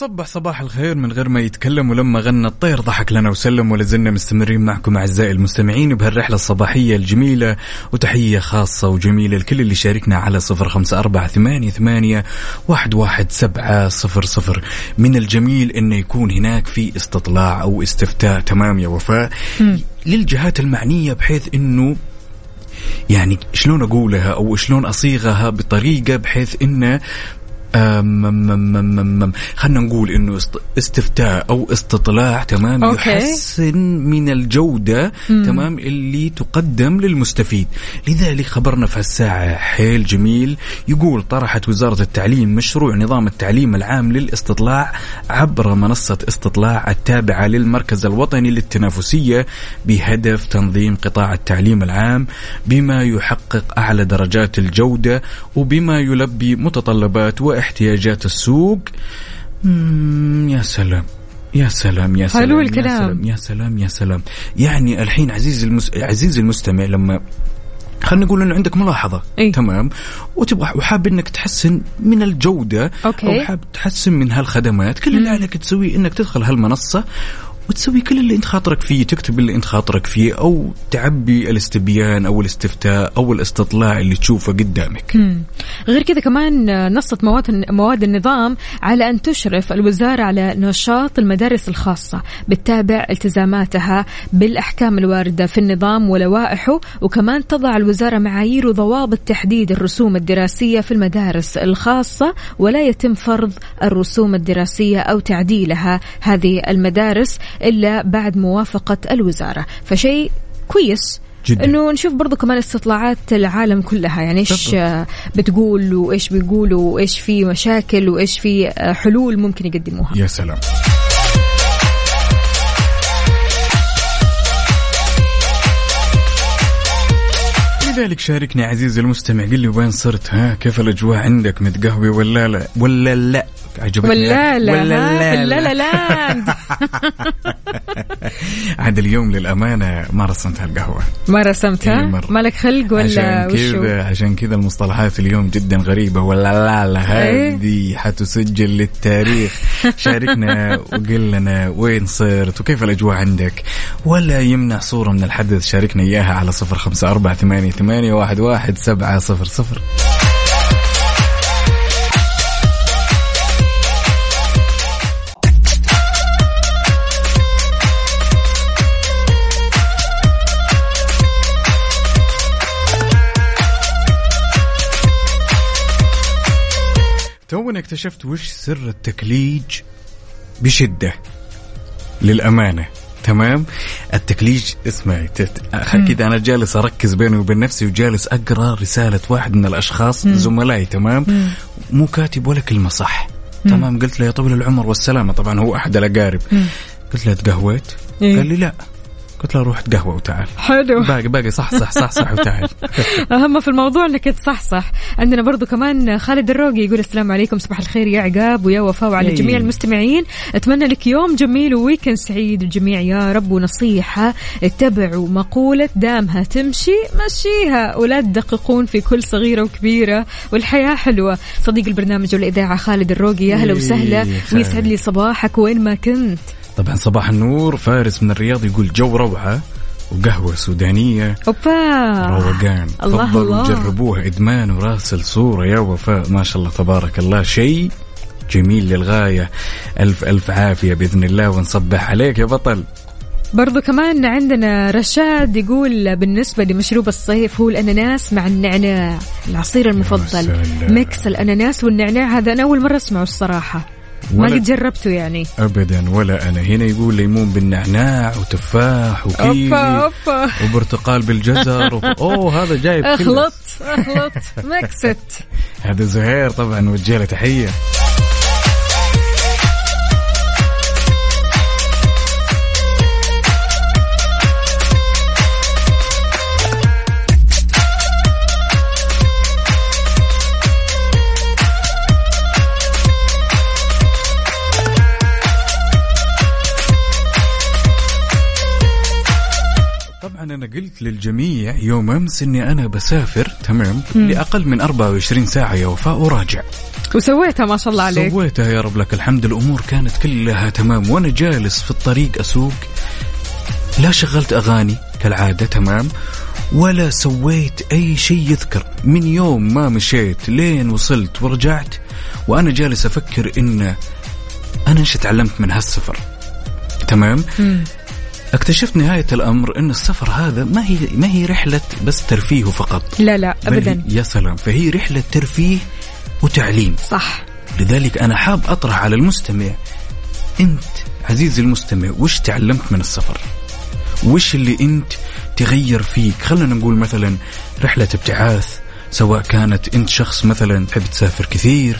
وصبح صباح الخير من غير ما يتكلم ولما غنى الطير ضحك لنا وسلم ولازلنا مستمرين معكم أعزائي المستمعين بهالرحلة الصباحية الجميلة وتحية خاصة وجميلة لكل اللي شاركنا على صفر خمسة أربعة ثمانية ثمانية واحد واحد سبعة صفر صفر. من الجميل إنه يكون هناك في استطلاع أو استفتاء. تمام يا وفاء؟ للجهات المعنية بحيث إنه يعني شلون أقولها أو شلون أصيغها بطريقة بحيث إنه أم. خلنا نقول إنه است- استفتاء أو استطلاع تمام؟ أوكي. يحسن من الجودة تمام؟ اللي تقدم للمستفيد. لذلك خبرنا في هالساعة حيل جميل. يقول طرحت وزارة التعليم مشروع نظام التعليم العام للاستطلاع عبر منصة استطلاع التابعة للمركز الوطني للتنافسية بهدف تنظيم قطاع التعليم العام بما يحقق أعلى درجات الجودة وبما يلبي متطلبات واحتياجات السوق يا سلام يا سلام يا سلام حلو يا الكلام. سلام يا سلام يا سلام يعني الحين عزيزي المس... عزيزي المستمع لما خلينا نقول إنه عندك ملاحظة إيه؟ تمام وتبغى وحاب إنك تحسن من الجودة أوكي. أو حاب تحسن من هالخدمات كل اللي عليك تسويه إنك تدخل هالمنصة وتسوي كل اللي انت خاطرك فيه تكتب اللي انت خاطرك فيه أو تعبي الاستبيان أو الاستفتاء أو الاستطلاع اللي تشوفه قدامك مم. غير كذا كمان نصت مواد مواد النظام على أن تشرف الوزارة على نشاط المدارس الخاصة بتتابع التزاماتها بالأحكام الواردة في النظام ولوائحه وكمان تضع الوزارة معايير وضوابط تحديد الرسوم الدراسية في المدارس الخاصة ولا يتم فرض الرسوم الدراسية أو تعديلها هذه المدارس إلا بعد موافقة الوزارة. فشيء كويس جداً. إنه نشوف برضو كمان استطلاعات العالم كلها. يعني إيش بتقول وإيش بيقولوا وإيش في مشاكل وإيش في حلول ممكن يقدموها. يا سلام. لذلك شاركني عزيزي المستمع قل لي وين صرت ها؟ كيف الأجواء عندك؟ متقهوي ولا لا؟ ولا لا؟ عجبتني. ولا لا ولا؟ لا, لا لا. لا عاد اليوم للأمانة ما رسمت هالقهوة. ما رسمتها؟ إيه. مالك خلق ولا عشان كذا عشان كذا المصطلحات اليوم جدا غريبة. ولا لا لا إيه. هذه حتسجل للتاريخ. شاركنا وقل لنا وين صرت وكيف الأجواء عندك. ولا يمنع صورة من الحدث. شاركنا إياها على صفر خمسة أربعة ثمانية, ثمانية واحد, واحد سبعة صفر صفر. اكتشفت وش سر التكليج بشدة. للأمانة. تمام؟ التكليج اسمعي تت... كذا أنا جالس أركز بيني وبين نفسي وجالس أقرأ رسالة واحد من الأشخاص زملائي تمام؟ مو كاتب ولا كلمة صح. تمام؟ قلت له يا طويل العمر والسلامة طبعا هو أحد الأقارب. قلت له تقهويت؟ إيه. قال لي لا. قلت له روح تقهوى وتعال. حلو. باقي باقي صح صح صح صح وتعال. أهم في الموضوع إنك تصحصح. عندنا برضو كمان خالد الروقي يقول السلام عليكم صباح الخير يا عقاب ويا وفاء وعلى إيه. جميع المستمعين. أتمنى لك يوم جميل وويكند سعيد الجميع يا رب. ونصيحة اتبعوا مقولة دامها تمشي مشيها. ولا تدققون في كل صغيرة وكبيرة. والحياة حلوة. صديق البرنامج والإذاعة خالد الروقي يا هلا إيه، وسهلا. خالد. ويسعد لي صباحك وين ما كنت. طبعا صباح النور فارس من الرياض يقول جو روعه وقهوة سودانية. أوبا. روقان. الله تفضلوا الله. جربوها إدمان وراسل صورة يا وفاء. ما شاء الله تبارك الله. شيء جميل للغاية. ألف ألف عافية بإذن الله ونصبح عليك يا بطل. برضو كمان عندنا رشاد يقول بالنسبة لمشروب الصيف هو الأناناس مع النعناع. العصير المفضل. ميكس الأناناس والنعناع هذا أنا أول مرة أسمعه الصراحة. ما قد جربته يعني. ابدا ولا أنا. هنا يقول ليمون بالنعناع وتفاح وكيوي أوبا أوبا. وبرتقال بالجزر و... أوه هذا جايب. أخلط أخلط. مكست هذا زهير طبعا وجه له تحية. للجميع يوم امس اني أنا بسافر تمام؟ لأقل من 24 ساعة يا وفاء وراجع. وسويتها ما شاء الله عليك. سويتها يا رب لك الحمد الأمور كانت كلها تمام وأنا جالس في الطريق أسوق. لا شغلت أغاني كالعادة تمام؟ ولا سويت أي شيء يذكر. من يوم ما مشيت لين وصلت ورجعت وأنا جالس أفكر إن أنا إيش تعلمت من هالسفر تمام؟ اكتشفت نهاية الأمر أن السفر هذا ما هي ما هي رحلة بس ترفيه فقط. لا لا هي- يا سلام فهي رحلة ترفيه وتعليم. صح. لذلك أنا حاب أطرح على المستمع أنت عزيزي المستمع وش تعلمت من السفر؟ وش اللي أنت تغير فيك؟ خلينا نقول مثلا رحلة ابتعاث سواء كانت أنت شخص مثلا تحب تسافر كثير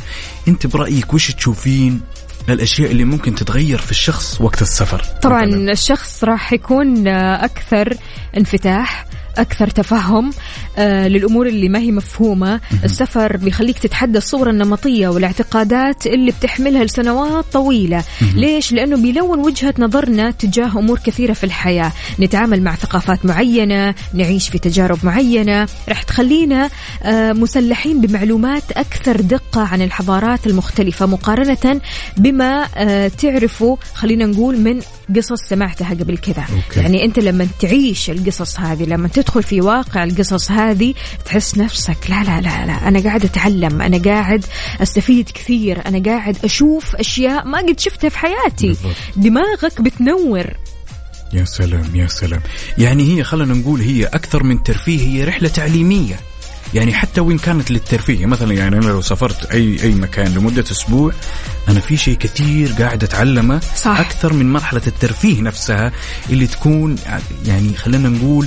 أنت برأيك وش تشوفين؟ الأشياء اللي ممكن تتغير في الشخص وقت السفر طبعا مثلاً. الشخص راح يكون أكثر انفتاح أكثر تفهم آه للأمور اللي ما هي مفهومة. السفر بيخليك تتحدى الصورة النمطية والاعتقادات اللي بتحملها لسنوات طويلة. ليش؟ لأنه بيلون وجهة نظرنا تجاه أمور كثيرة في الحياة. نتعامل مع ثقافات معينة نعيش في تجارب معينة. راح تخلينا آه مسلحين بمعلومات أكثر دقة عن الحضارات المختلفة مقارنة بما آه تعرفوا خلينا نقول من قصص سمعتها قبل كذا. يعني أنت لما تعيش القصص هذه لما تدخل في واقع القصص هذه تحس نفسك لا لا لا لا أنا قاعد أتعلم أنا قاعد أستفيد كثير أنا قاعد أشوف أشياء ما قد شفتها في حياتي. بالضبط. دماغك بتنور. يا سلام يا سلام. يعني هي خلينا نقول هي أكثر من ترفيه هي رحلة تعليمية. يعني حتى وين كانت للترفيه مثلا يعني أنا لو سافرت أي أي مكان لمدة أسبوع أنا في شيء كثير قاعد أتعلمه صح. أكثر من مرحلة الترفيه نفسها اللي تكون يعني خلينا نقول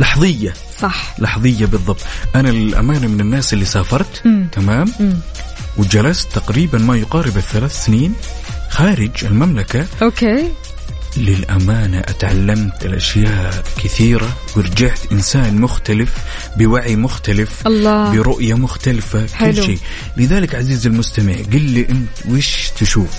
لحظية صح لحظية بالضبط أنا الأمانة من الناس اللي سافرت مم. تمام مم. وجلست تقريبا ما يقارب الثلاث سنين خارج المملكة أوكي للأمانة أتعلمت الأشياء كثيرة. ورجعت إنسان مختلف بوعي مختلف الله. برؤية مختلفة حلو. كل شيء. لذلك عزيزي المستمع قل لي أنت وش تشوف؟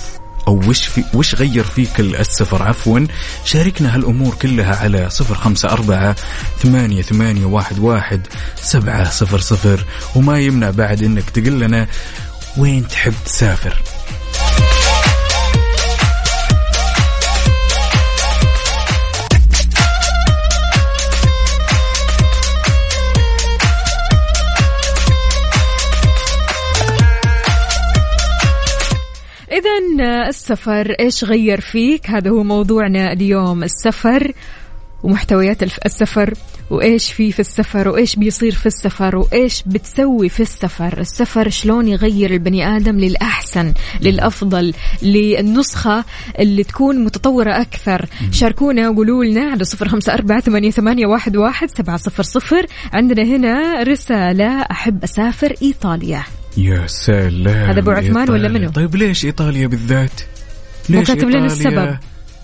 أو وش في وش غير فيك السفر؟ عفوا شاركنا هالأمور كلها على صفر خمسة أربعة ثمانية ثمانية واحد واحد سبعة صفر صفر. وما يمنع بعد أنك تقول لنا وين تحب تسافر. السفر إيش غير فيك؟ هذا هو موضوعنا اليوم السفر ومحتويات السفر وإيش في في السفر وإيش بيصير في السفر وإيش بتسوي في السفر. السفر شلون يغير البني آدم للأحسن للأفضل للنسخة اللي تكون متطورة أكثر. شاركونا وقولوا لنا على صفر خمسة أربعة ثمانية, ثمانية واحد, واحد سبعة صفر صفر. عندنا هنا رسالة أحب أسافر إيطاليا. يا سلام هذا أبو عثمان ولا. منو؟ طيب ليش إيطاليا بالذات؟ مو كاتب لنا؟ السبب.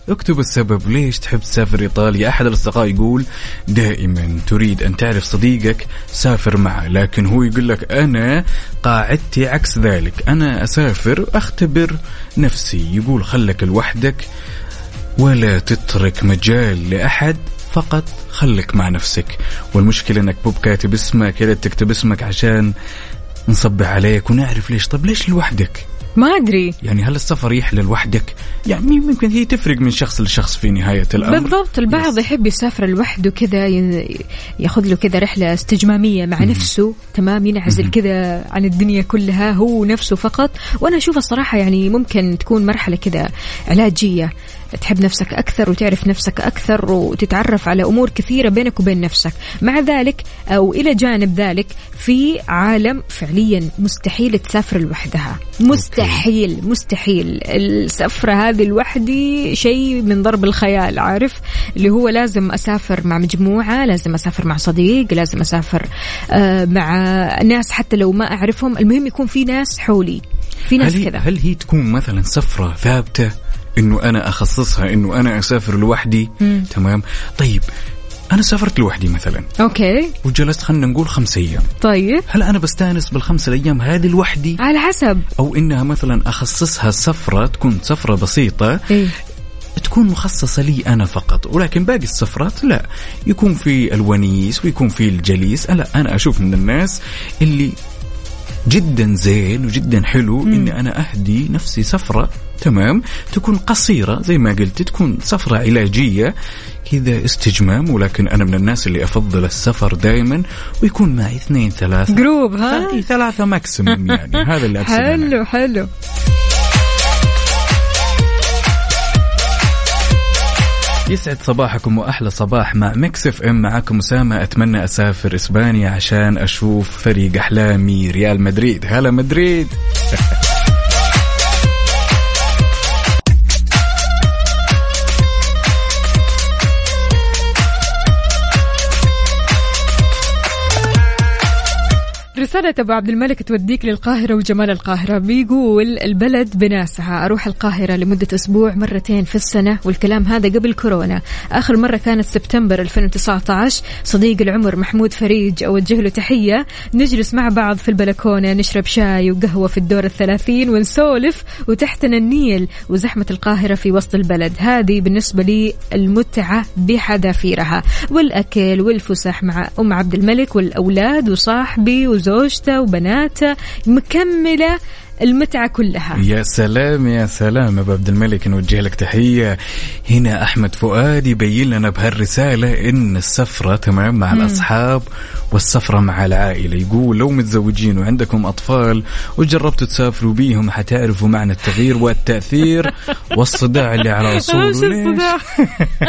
اكتب السبب ليش تحب تسافر إيطاليا أحد الأصدقاء يقول دائما تريد أن تعرف صديقك سافر معه لكن هو يقول لك أنا قاعدتي عكس ذلك أنا أسافر أختبر نفسي يقول خلك لوحدك ولا تترك مجال لأحد فقط خلك مع نفسك والمشكلة إنك مو بكاتب اسمك يا ريت تكتب اسمك عشان نصبح عليك ونعرف ليش. طب ليش لوحدك؟ ما أدري. يعني هل السفر يحلى لوحدك؟ يعني ممكن هي تفرق من شخص لشخص في نهاية الأمر. بالضبط. البعض يس. يحب يسافر لوحده كذا ياخذ له كذا رحلة استجمامية مع نفسه تمام؟ ينعزل كذا عن الدنيا كلها هو نفسه فقط. وأنا أشوف الصراحة يعني ممكن تكون مرحلة كذا علاجية. تحب نفسك أكثر وتعرف نفسك أكثر وتتعرف على أمور كثيرة بينك وبين نفسك. مع ذلك أو إلى جانب ذلك في عالم فعليا مستحيل تسافر لوحدها. مستحيل مستحيل. السفره هذه لوحدي شيء من ضرب الخيال عارف؟ اللي هو لازم أسافر مع مجموعة لازم أسافر مع صديق لازم أسافر آه، مع ناس حتى لو ما أعرفهم. المهم يكون في ناس حولي في ناس كذا. هل هي تكون مثلا سفرة ثابتة؟ إنه أنا أخصصها إنه أنا أسافر لوحدي. مم. تمام؟ طيب أنا سافرت لوحدي مثلا. أوكي. وجلست خلينا نقول خمس أيام. طيب. هل أنا بستأنس بالخمس الأيام هذه لوحدي؟ على حسب. أو إنها مثلا أخصصها سفرة تكون سفرة بسيطة إيه؟ تكون مخصصة لي أنا فقط. ولكن باقي السفرات لا. يكون في الونيس ويكون في الجليس. لا أنا أشوف من الناس اللي جدا زين وجدا حلو إني أنا أهدي نفسي سفرة. تمام؟ تكون قصيرة زي ما قلت تكون سفرة علاجية كذا استجمام ولكن أنا من الناس اللي أفضل السفر دائما ويكون معي اثنين ثلاثة. group ها؟ اي ثلاثة maximum يعني. هذا اللي أقصده أنا. حلو حلو. يسعد صباحكم وأحلى صباح مع Mix FM معاكم أسامة أتمنى أسافر إسبانيا عشان أشوف فريق أحلامي ريال مدريد. هلا مدريد! رسالة أبو عبد الملك توديك للقاهرة وجمال القاهرة. بيقول البلد بناسها. أروح القاهرة لمدة أسبوع مرتين في السنة والكلام هذا قبل كورونا. آخر مرة كانت سبتمبر 2019 صديق العمر محمود فريج أوجه له تحية. نجلس مع بعض في البلكونة نشرب شاي وقهوة في الدور الثلاثين ونسولف وتحتنا النيل وزحمة القاهرة في وسط البلد. هذه بالنسبة لي المتعة بحذافيرها. والأكل والفسح مع أم عبد الملك والأولاد وصاحبي وزوجته وبناته مكملة المتعة كلها. يا سلام يا سلام. أبو عبد الملك نوجه لك تحية. هنا أحمد فؤاد يبين لنا بهالرسالة إن السفرة تمام مع الأصحاب والسفرة مع العائلة. يقول لو متزوجين وعندكم أطفال وجربتوا تسافروا بيهم حتعرفوا معنى التغيير والتأثير والصداع اللي على؟ الصداع.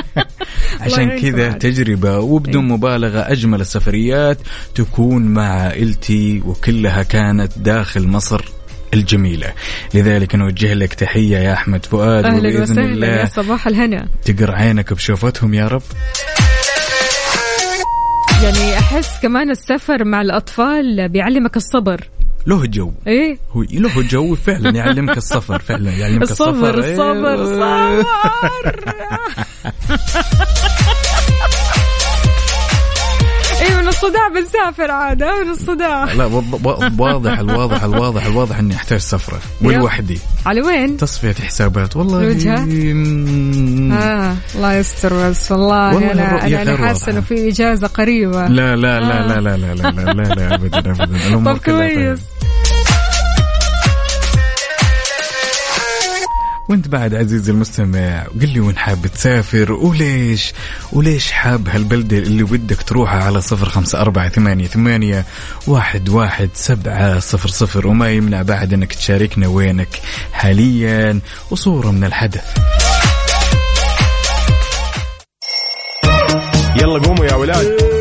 عشان كذا. تجربة وبدون مبالغة أجمل السفريات تكون مع عائلتي وكلها كانت داخل مصر. الجميلة. لذلك نوجه لك تحية يا أحمد فؤاد أهلا وسهلا يا الله صباح الهنا. تقر عينك بشوفتهم يا رب. يعني أحس كمان السفر مع الأطفال بيعلمك الصبر. له جو. إيه؟ هو له جو فعلا يعلمك السفر فعلا يعلمك الصبر. السفر الصبر. الصبر إيه. الصداع بنسافر عاد من الصداع. لا واضح الواضح الواضح الواضح إني أحتاج سفرة. ولوحدي على وين؟ تصفية حسابات. والله الوجهة؟ آه الله يستر بس والله, والله أنا أنا أنا حاسة. إنه في إجازة قريبة. لا لا لا لا لا لا لا لا لا, لا ابدا ابدا. طب كويس. وانت بعد عزيزي المستمع قل لي وين حاب تسافر وليش وليش حاب هالبلدة اللي ودك تروحها على صفر خمسة أربعة ثمانية ثمانية واحد واحد سبعة صفر صفر وما يمنع بعد إنك تشاركنا وينك حاليا وصورة من الحدث. يلا قوموا يا ولاد.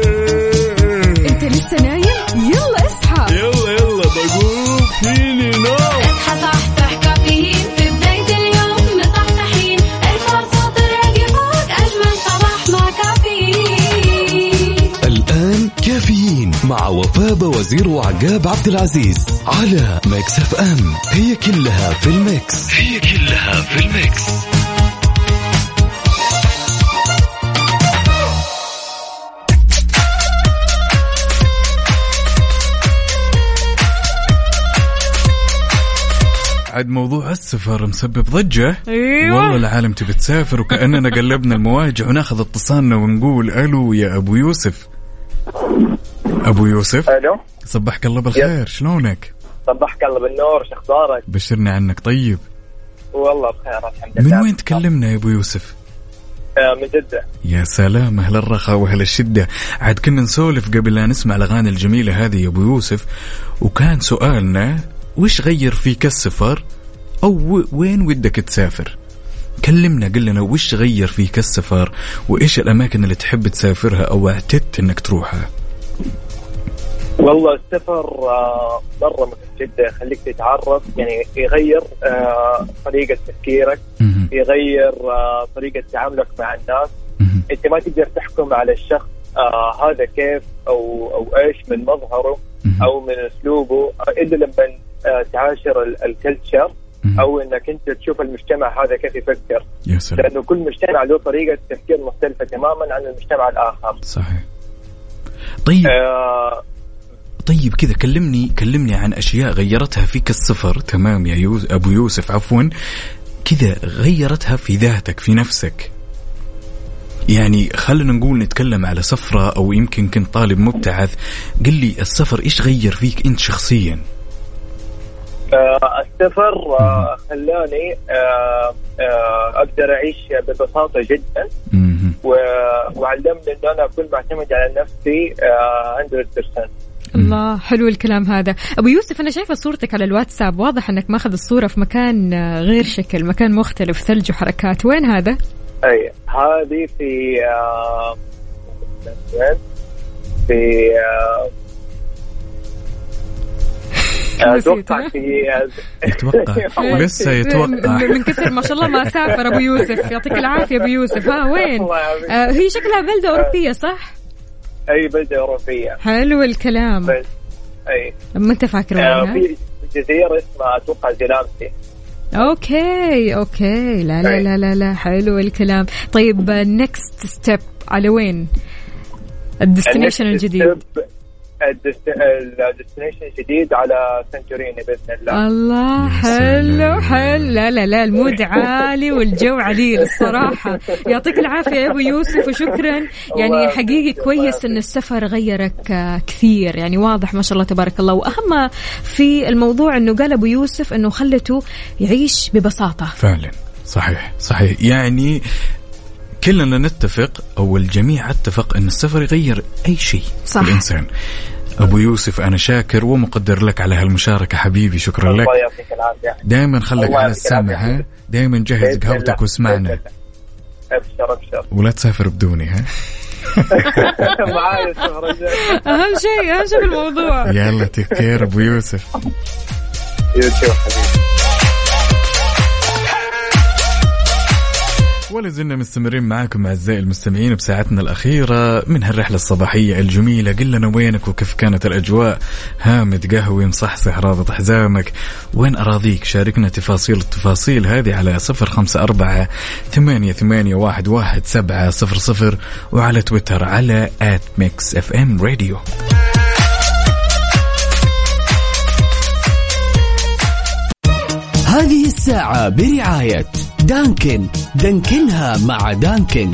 مع وفاء وزير وعقاب عبد العزيز على Mix FM. هي كلها في ال mix. هي كلها في ال mix. عاد موضوع السفر مسبب ضجة. أيوه. والله العالم تبي تسافر وكأننا قلبنا المواجع وناخذ اتصالنا ونقول ألو يا أبو يوسف. أبو يوسف. ألو؟ صبحك الله بالخير شلونك؟ صبحك الله بالنور شو أخبارك؟ بشرنا عنك طيب. والله بخير الحمد من لله. وين تكلمنا يا أبو يوسف؟ آه، من جدة. يا سلام أهل الرخاء وأهل الشدة. عاد كنا نسولف قبل لا نسمع الأغاني الجميلة هذه يا أبو يوسف وكان سؤالنا وش غير فيك السفر أو و- وين ودك تسافر؟ كلمنا قل لنا وش غير فيك السفر وإيش الأماكن اللي تحب تسافرها أو اعتدت إنك تروحها؟ والله السفر آه، مرة مثل جدة يخليك تتعرف يعني يغير آه، طريقة تفكيرك. يغير آه، طريقة تعاملك مع الناس. أنت ما تقدر تحكم على الشخص هذا كيف أو أو إيش من مظهره. أو من أسلوبه آه، إلا لما تعاشر ال- الكلتشر. أو إنك أنت تشوف المجتمع هذا كيف يفكر يا سلام لأنه كل مجتمع له طريقة تفكير مختلفة تماما عن المجتمع الآخر صحيح طيب آه طيب كذا كلمني كلمني عن أشياء غيرتها فيك السفر تمام يا يوسف أبو يوسف عفوا. كذا غيرتها في ذاتك في نفسك. يعني خلينا نقول نتكلم على سفرة أو يمكن كنت طالب مبتعث. قل لي السفر إيش غير فيك أنت شخصيا؟ آه، السفر آه، خلاني آه، آه، أقدر أعيش ببساطة جدا. و- وعلمني إن أنا اكون معتمد على نفسي آه، 100% الله. حلو الكلام هذا. أبو يوسف أنا شايفة صورتك على الواتساب. واضح إنك ماخذ الصورة في مكان آه، غير شكل مكان مختلف ثلج وحركات. وين هذا؟ أي هذه في آه،؟ في آه، أتوقع؟ في يتوقع. لسه يتوقع. من كثر ما شاء الله ما سافر أبو يوسف. يعطيك العافية أبو يوسف. ها وين؟ الله يعافيك. آه هي شكلها بلدة أوروبية صح؟ أي بلدة أوروبية. حلو الكلام. بس أي. أنت فاكر آه، في جزيرة اسمها أتوقع زيلامسي okay okay. لا لا. لا لا لا. حلو الكلام. طيب next step على وين؟ ال destination الجديد. ال destination الجديد على سنتوريني بإذن الله. الله حلو. حلو. لا لا لا ال mood عالي والجو عليل الصراحة. يعطيك العافية يا أبو يوسف وشكرا. يعني حقيقي كويس. أن السفر غيرك آه، كثير. يعني واضح ما شاء الله تبارك الله. وأهم في الموضوع أنه قال أبو يوسف أنه خلته يعيش ببساطة. فعلا. صحيح صحيح. يعني كلنا نتفق أو الجميع اتفق إن السفر يغير أي شيء صح. الإنسان. أبو يوسف أنا شاكر ومقدر لك على هالمشاركة حبيبي شكرا لك. الله يعطيك العافية. دائما خليك على السمع. ها؟ دائما جهز قهوتك واسمعنا. أبشر أبشر. ولا تسافر بدوني ها؟ أهم شيء أهم شيء في الموضوع. يلا تكير أبو يوسف. يوتيوب حبيبي. ولا زلنا مستمرين معاكم أعزائي المستمعين بساعتنا الأخيرة من هالرحلة الصباحية الجميلة. قل لنا وينك وكيف كانت الأجواء؟ هامد قهوي مصحصح رابط حزامك. وين أراضيك؟ شاركنا تفاصيل التفاصيل هذه على صفر خمسة أربعة ثمانية ثمانية واحد واحد سبعة صفر صفر وعلى تويتر على at Mix FM Radio هذه الساعة برعاية Dunkin. دانكنها مع Dunkin.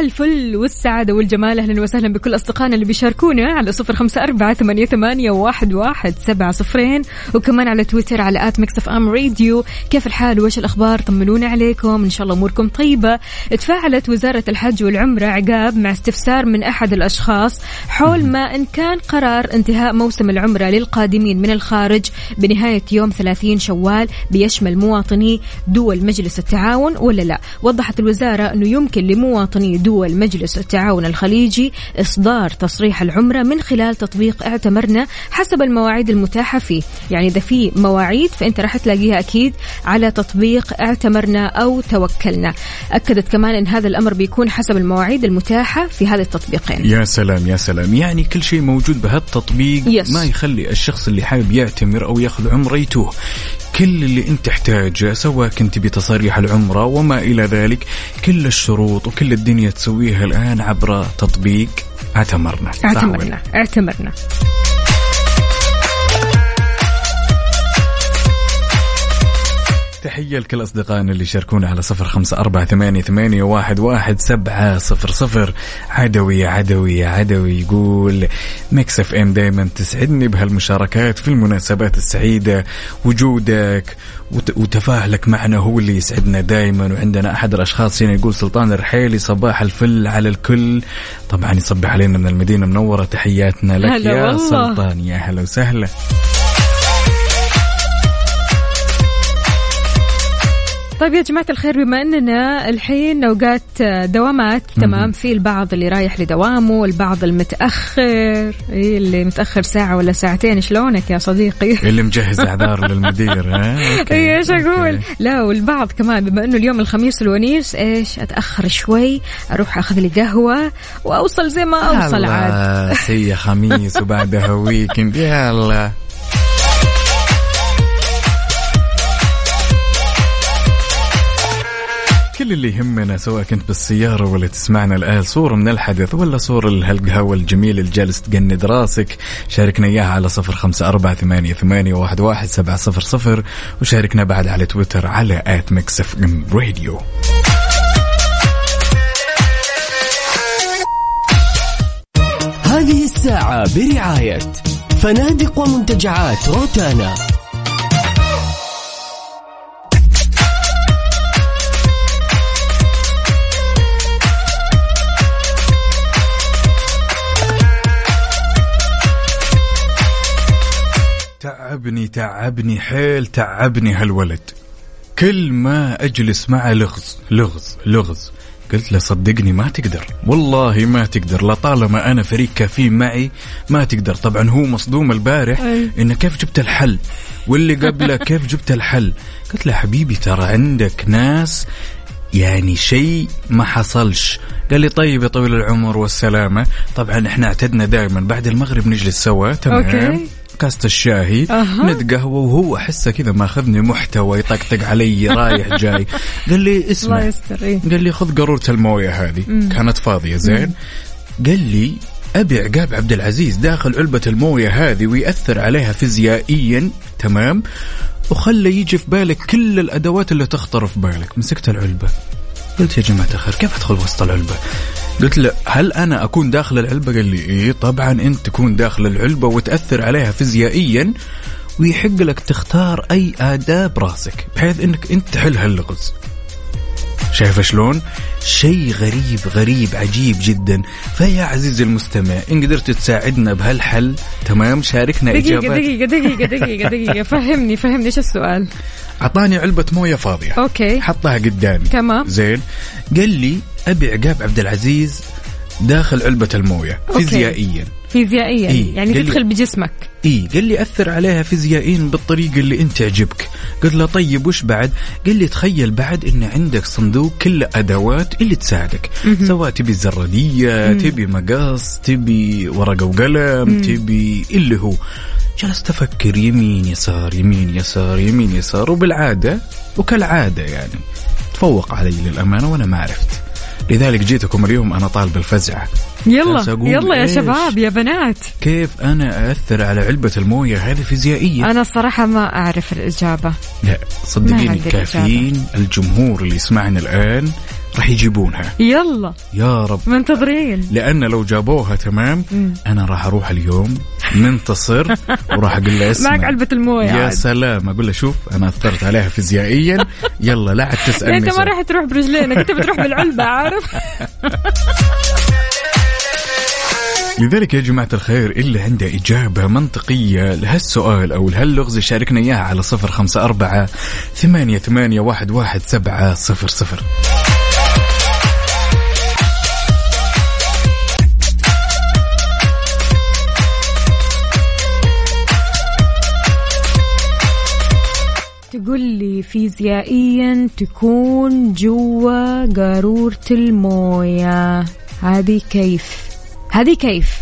الفل والسعادة والجمال. أهلا وسهلا بكل أصدقائنا اللي بيشاركونا على صفر خمسة أربعة ثمانية, ثمانية واحد, واحد سبعة صفرين. وكمان على تويتر على at Mix FM Radio. كيف الحال؟ وش الأخبار؟ طمنونا عليكم. إن شاء الله أموركم طيبة. تفاعلت وزارة الحج والعمرة عقاب مع استفسار من أحد الأشخاص حول ما إن كان قرار انتهاء موسم العمرة للقادمين من الخارج بنهاية يوم 30 شوال بيشمل مواطني دول مجلس التعاون ولا لا؟ وضحت الوزارة أنه يمكن لمواطني دول مجلس التعاون الخليجي إصدار تصريح العمرة من خلال تطبيق اعتمرنا حسب المواعيد المتاحة فيه. يعني إذا في مواعيد فأنت راح تلاقيها أكيد على تطبيق اعتمرنا أو توكلنا. أكدت كمان أن هذا الأمر بيكون حسب المواعيد المتاحة في هذه التطبيقين. يا سلام يا سلام. يعني كل شيء موجود بهالتطبيق يس. ما يخلي الشخص اللي حابب يعتمر أو ياخذ عمره يتوه كل اللي انت تحتاجه سواء كنت بتصاريح العمرة وما إلى ذلك كل الشروط وكل الدنيا تسويها الآن عبر تطبيق اعتمرنا؟ اعتمرنا اعتمرنا تحية لكل أصدقائنا اللي شاركونا على صفر خمسة أربعة ثمانية, ثمانية واحد, واحد سبعة صفر صفر. عدوي عدوي عدوي يقول Mix FM دايما تسعدني بهالمشاركات في المناسبات السعيدة. وجودك وت- وتفاعلك معنا هو اللي يسعدنا دايما. وعندنا أحد الأشخاص هنا يقول سلطان الرحيلي صباح الفل على الكل. طبعا يصبح علينا من المدينة منورة تحياتنا لك يا والله. سلطان. يا هلا وسهلا. طيب يا جماعة الخير بما أننا الحين أوقات دوامات تمام؟ في البعض اللي رايح لدوامه البعض المتأخر. إيه اللي متأخر ساعة ولا ساعتين شلونك يا صديقي؟ اللي مجهز أعذار للمدير اي إيش أقول؟ okay. لا والبعض كمان بما أنه اليوم الخميس الونيس إيش؟ أتأخر شوي أروح أخذ لي قهوة وأوصل زي ما أوصل عاد سي خميس وبعدها weekend يلا. كل اللي يهمنا سواء كنت بالسيارة ولا تسمعنا الآن صورة من الحدث ولا صورة لهالقهوة الجميلة اللي جالس تقند راسك. شاركنا إياها على صفر خمسة أربعة ثمانية, ثمانية واحد, واحد سبعة صفر صفر. وشاركنا بعد على تويتر على at ام راديو هذه الساعة برعاية فنادق ومنتجعات روتانا. تعبني تعبني حيل تعبني هالولد. كل ما أجلس معه لغز لغز لغز قلت له صدقني ما تقدر. والله ما تقدر لطالما أنا فريق كافيين معي ما تقدر. طبعا هو مصدوم البارح. إنه كيف جبت الحل؟ واللي قبله كيف جبت الحل؟ قلت له حبيبي ترى عندك ناس يعني شيء ما حصلش. قال لي طيب يا طويل العمر والسلامة. طبعا إحنا اعتدنا دائما بعد المغرب نجلس سوا تمام؟ أوكي. كاسة الشاهي أها. نتقهوى وهو احسه كذا ماخذني محتوى يطقطق علي رايح جاي. قال لي الله اسمع يستر إيه. قال لي خذ قارورة الموية هذه. كانت فاضية زين. قال لي أبي عقاب عبد العزيز داخل علبة الموية هذه ويأثر عليها فيزيائيا تمام؟ وخلى يجي في بالك كل الأدوات اللي تخطر في بالك. مسكت العلبة. قلت يا جماعة الخير كيف أدخل وسط العلبة؟ قلت له هل أنا أكون داخل العلبة؟ قال لي إيه طبعا أنت تكون داخل العلبة وتأثر عليها فيزيائيا ويحق لك تختار أي اداة براسك بحيث إنك أنت تحل هاللغز. شايفة شلون؟ شيء غريب غريب عجيب جدا. فيا عزيزي المستمع إن قدرت تساعدنا بهالحل تمام؟ شاركنا دقيقة إجابات. دقيقة دقيقة دقيقة دقيقة. فهمني فهمني إيش السؤال؟ أعطاني علبة موية فاضية. okay. حطها قدامي. تمام. زين. قال لي أبي عقاب عبد العزيز داخل علبة الموية okay. فيزيائيا. فيزيائيا. إيه، يعني تدخل بجسمك. إي. قال لي أثر عليها فيزيائيا بالطريقة اللي أنت تعجبك قلت له طيب وش بعد؟ قال لي تخيل بعد إن عندك صندوق كله أدوات اللي تساعدك. سواء تبي زرادية تبي مقص تبي ورقة وقلم تبي اللي هو. جلست أفكر يمين يسار يمين يسار يمين يسار وبالعادة وكالعادة يعني تفوق علي للأمانة وأنا ما عرفت. لذلك جيتكم اليوم أنا طالب الفزعه يلا يلا يا؟ شباب يا بنات. كيف أنا اثر على علبة الموية هذه فيزيائيا أنا الصراحة ما أعرف الإجابة. لا صدقيني كافيين الجمهور اللي يسمعنا الآن راح يجيبونها. يلا. يا رب. منتظرين. لأن لو جابوها تمام أنا راح أروح اليوم منتصر وراح أقول له اسمع. معك علبة الموية يا عاد. سلام أقول له شوف أنا أثرت عليها فيزيائيا. يلا لا عاد تسألني انت ما. راح تروح برجلينك أنت بتروح بالعلبة عارف؟ لذلك يا جماعة الخير اللي عنده إجابة منطقية لهالسؤال أو لهاللغز يشاركنا إياها على صفر خمسة أربعة ثمانية, ثمانية واحد, واحد سبعة صفر صفر. تقول لي فيزيائيا تكون جوا قارورة الموية. هذه كيف؟ هذه كيف؟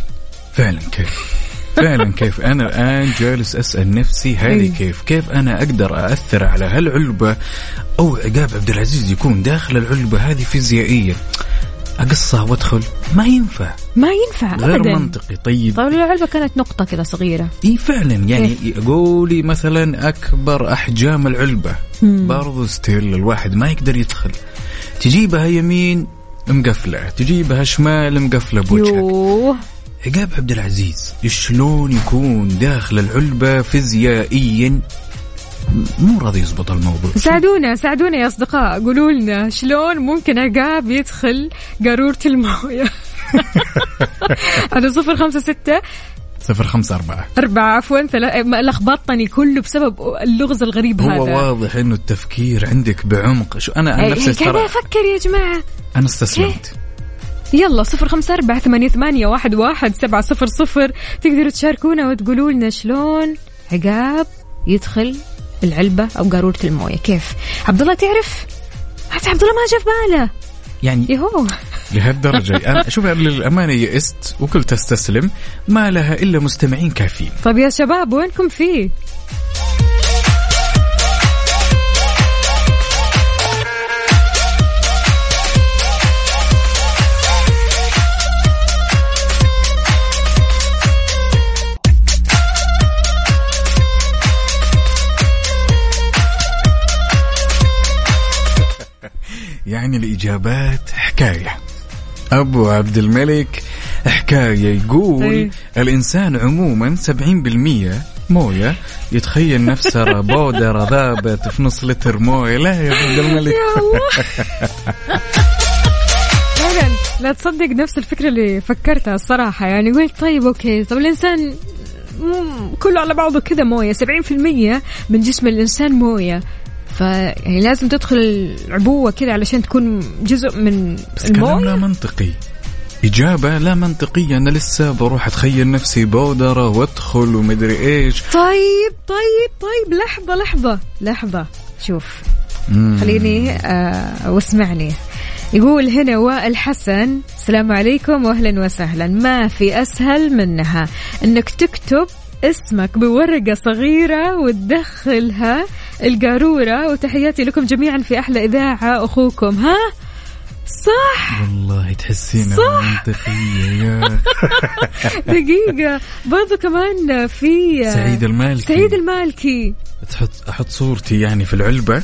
فعلا كيف؟ فعلا كيف؟ أنا الآن جالس أسأل نفسي هذه إيه. كيف؟ كيف أنا أقدر أأثر على هالعلبة؟ أو عقاب عبد العزيز يكون داخل العلبة هذه فيزيائيا. أقصها وأدخل. ما ينفع. ما ينفع غير ابدا. منطقي. طيب. طيب العلبة كانت نقطة كذا صغيرة. إي فعلا. يعني قولي مثلا أكبر أحجام العلبة. برضو ستيل الواحد ما يقدر يدخل. تجيبها يمين مقفلة تجيبها شمال مقفلة بوجهك. عقاب عبد العزيز شلون يكون داخل العلبة فيزيائيا مو راضي يزبط الموضوع. ساعدونا ساعدونا يا أصدقاء. قولوا لنا شلون ممكن عقاب يدخل قارورة الموية؟ على صفر خمسة ستة. صفر خمسة أربعة. أربعة عفوا لخبطني كله بسبب اللغز الغريب هو هذا. واضح إنه التفكير عندك بعمق. شو أنا عن أي- نفسي قاعدة ترى أفكر يا جماعة. أنا استسلمت. يلا صفر خمسة أربعة ثمانية, ثمانية واحد, واحد سبعة صفر صفر. تقدروا تشاركونا وتقولوا لنا شلون عقاب يدخل العلبة أو قارورة الموية. كيف؟ عبد الله تعرف؟ حتى عبد الله ما جاء في باله. يعني يهو. لهالدرجة. أنا شوف للأمانة يئست وقلت استسلم ما لها إلا مستمعين كافيين. طيب يا شباب وينكم فيه؟ الإجابات حكاية. أبو عبد الملك حكاية يقول إيه. الإنسان عموما 70% موية يتخيل نفسه بودرة ذابت في نص لتر موية. لا يا عبد الملك. فعلا لا تصدق نفس الفكرة اللي فكرتها الصراحة. يعني قلت طيب أوكي. طب الإنسان مم، كله على بعضه كذا موية. 70% من جسم الإنسان موية. ف يعني لازم تدخل العبوة كذا علشان تكون جزء من بس كلام لا منطقي. إجابة لا منطقية. أنا لسه بروح أتخيل نفسي بودرة وأدخل ومدري إيش. طيب طيب طيب. لحظة لحظة لحظة. شوف. مم. خليني آه واسمعني. يقول هنا وائل حسن السلام عليكم واهلا وسهلا. ما في أسهل منها إنك تكتب اسمك بورقة صغيرة وتدخلها القارورة وتحياتي لكم جميعا في أحلى إذاعة أخوكم. ها؟ صح؟ والله تحسينها منطقية يا. دقيقة. برضو كمان في سعيد المالكي. سعيد المالكي. تحط أحط صورتي يعني في العلبة.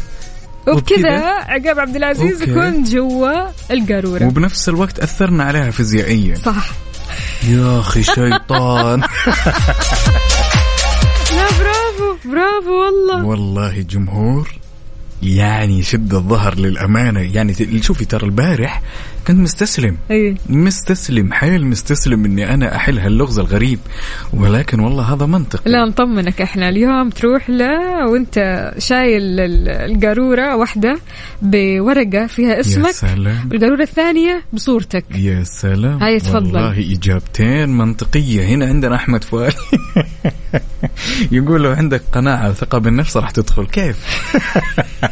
وبكذا؟ عقاب عبد العزيز. يكون جوا القارورة. وبنفس الوقت أثرنا عليها فيزيائيا. صح. يا أخي شيطان. برافو والله. والله جمهور. يعني شد الظهر للأمانة. يعني شوفي ترى البارح كنت مستسلم. أي. مستسلم حيل مستسلم إني أنا أحل هاللغز الغريب. ولكن والله هذا منطق لا نطمنك إحنا اليوم تروح له وأنت شايل ال- القارورة واحدة بورقة فيها يا اسمك سلام. والقارورة الثانية بصورتك. يا سلام. هاي تفضل. والله إجابتين منطقية. هنا عندنا أحمد فؤاد. يقول لو عندك قناعة وثقه بالنفس راح تدخل. كيف؟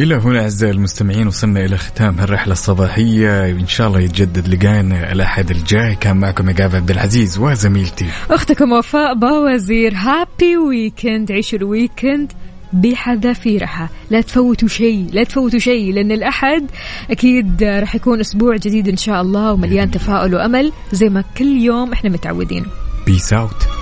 إلى هنا أعزائي المستمعين وصلنا إلى ختام هالرحلة الصباحية. إن شاء الله يتجدد لقانا الأحد الجاي. كان معكم عقاب عبد العزيز وزميلتي. أختكم وفاء باوزير. happy weekend عيشوا ال weekend بحذافيرها. لا تفوتوا شيء لا تفوتوا شيء لأن الأحد أكيد راح يكون أسبوع جديد إن شاء الله ومليان تفاؤل وأمل. زي ما كل يوم إحنا متعودين. بيس أوت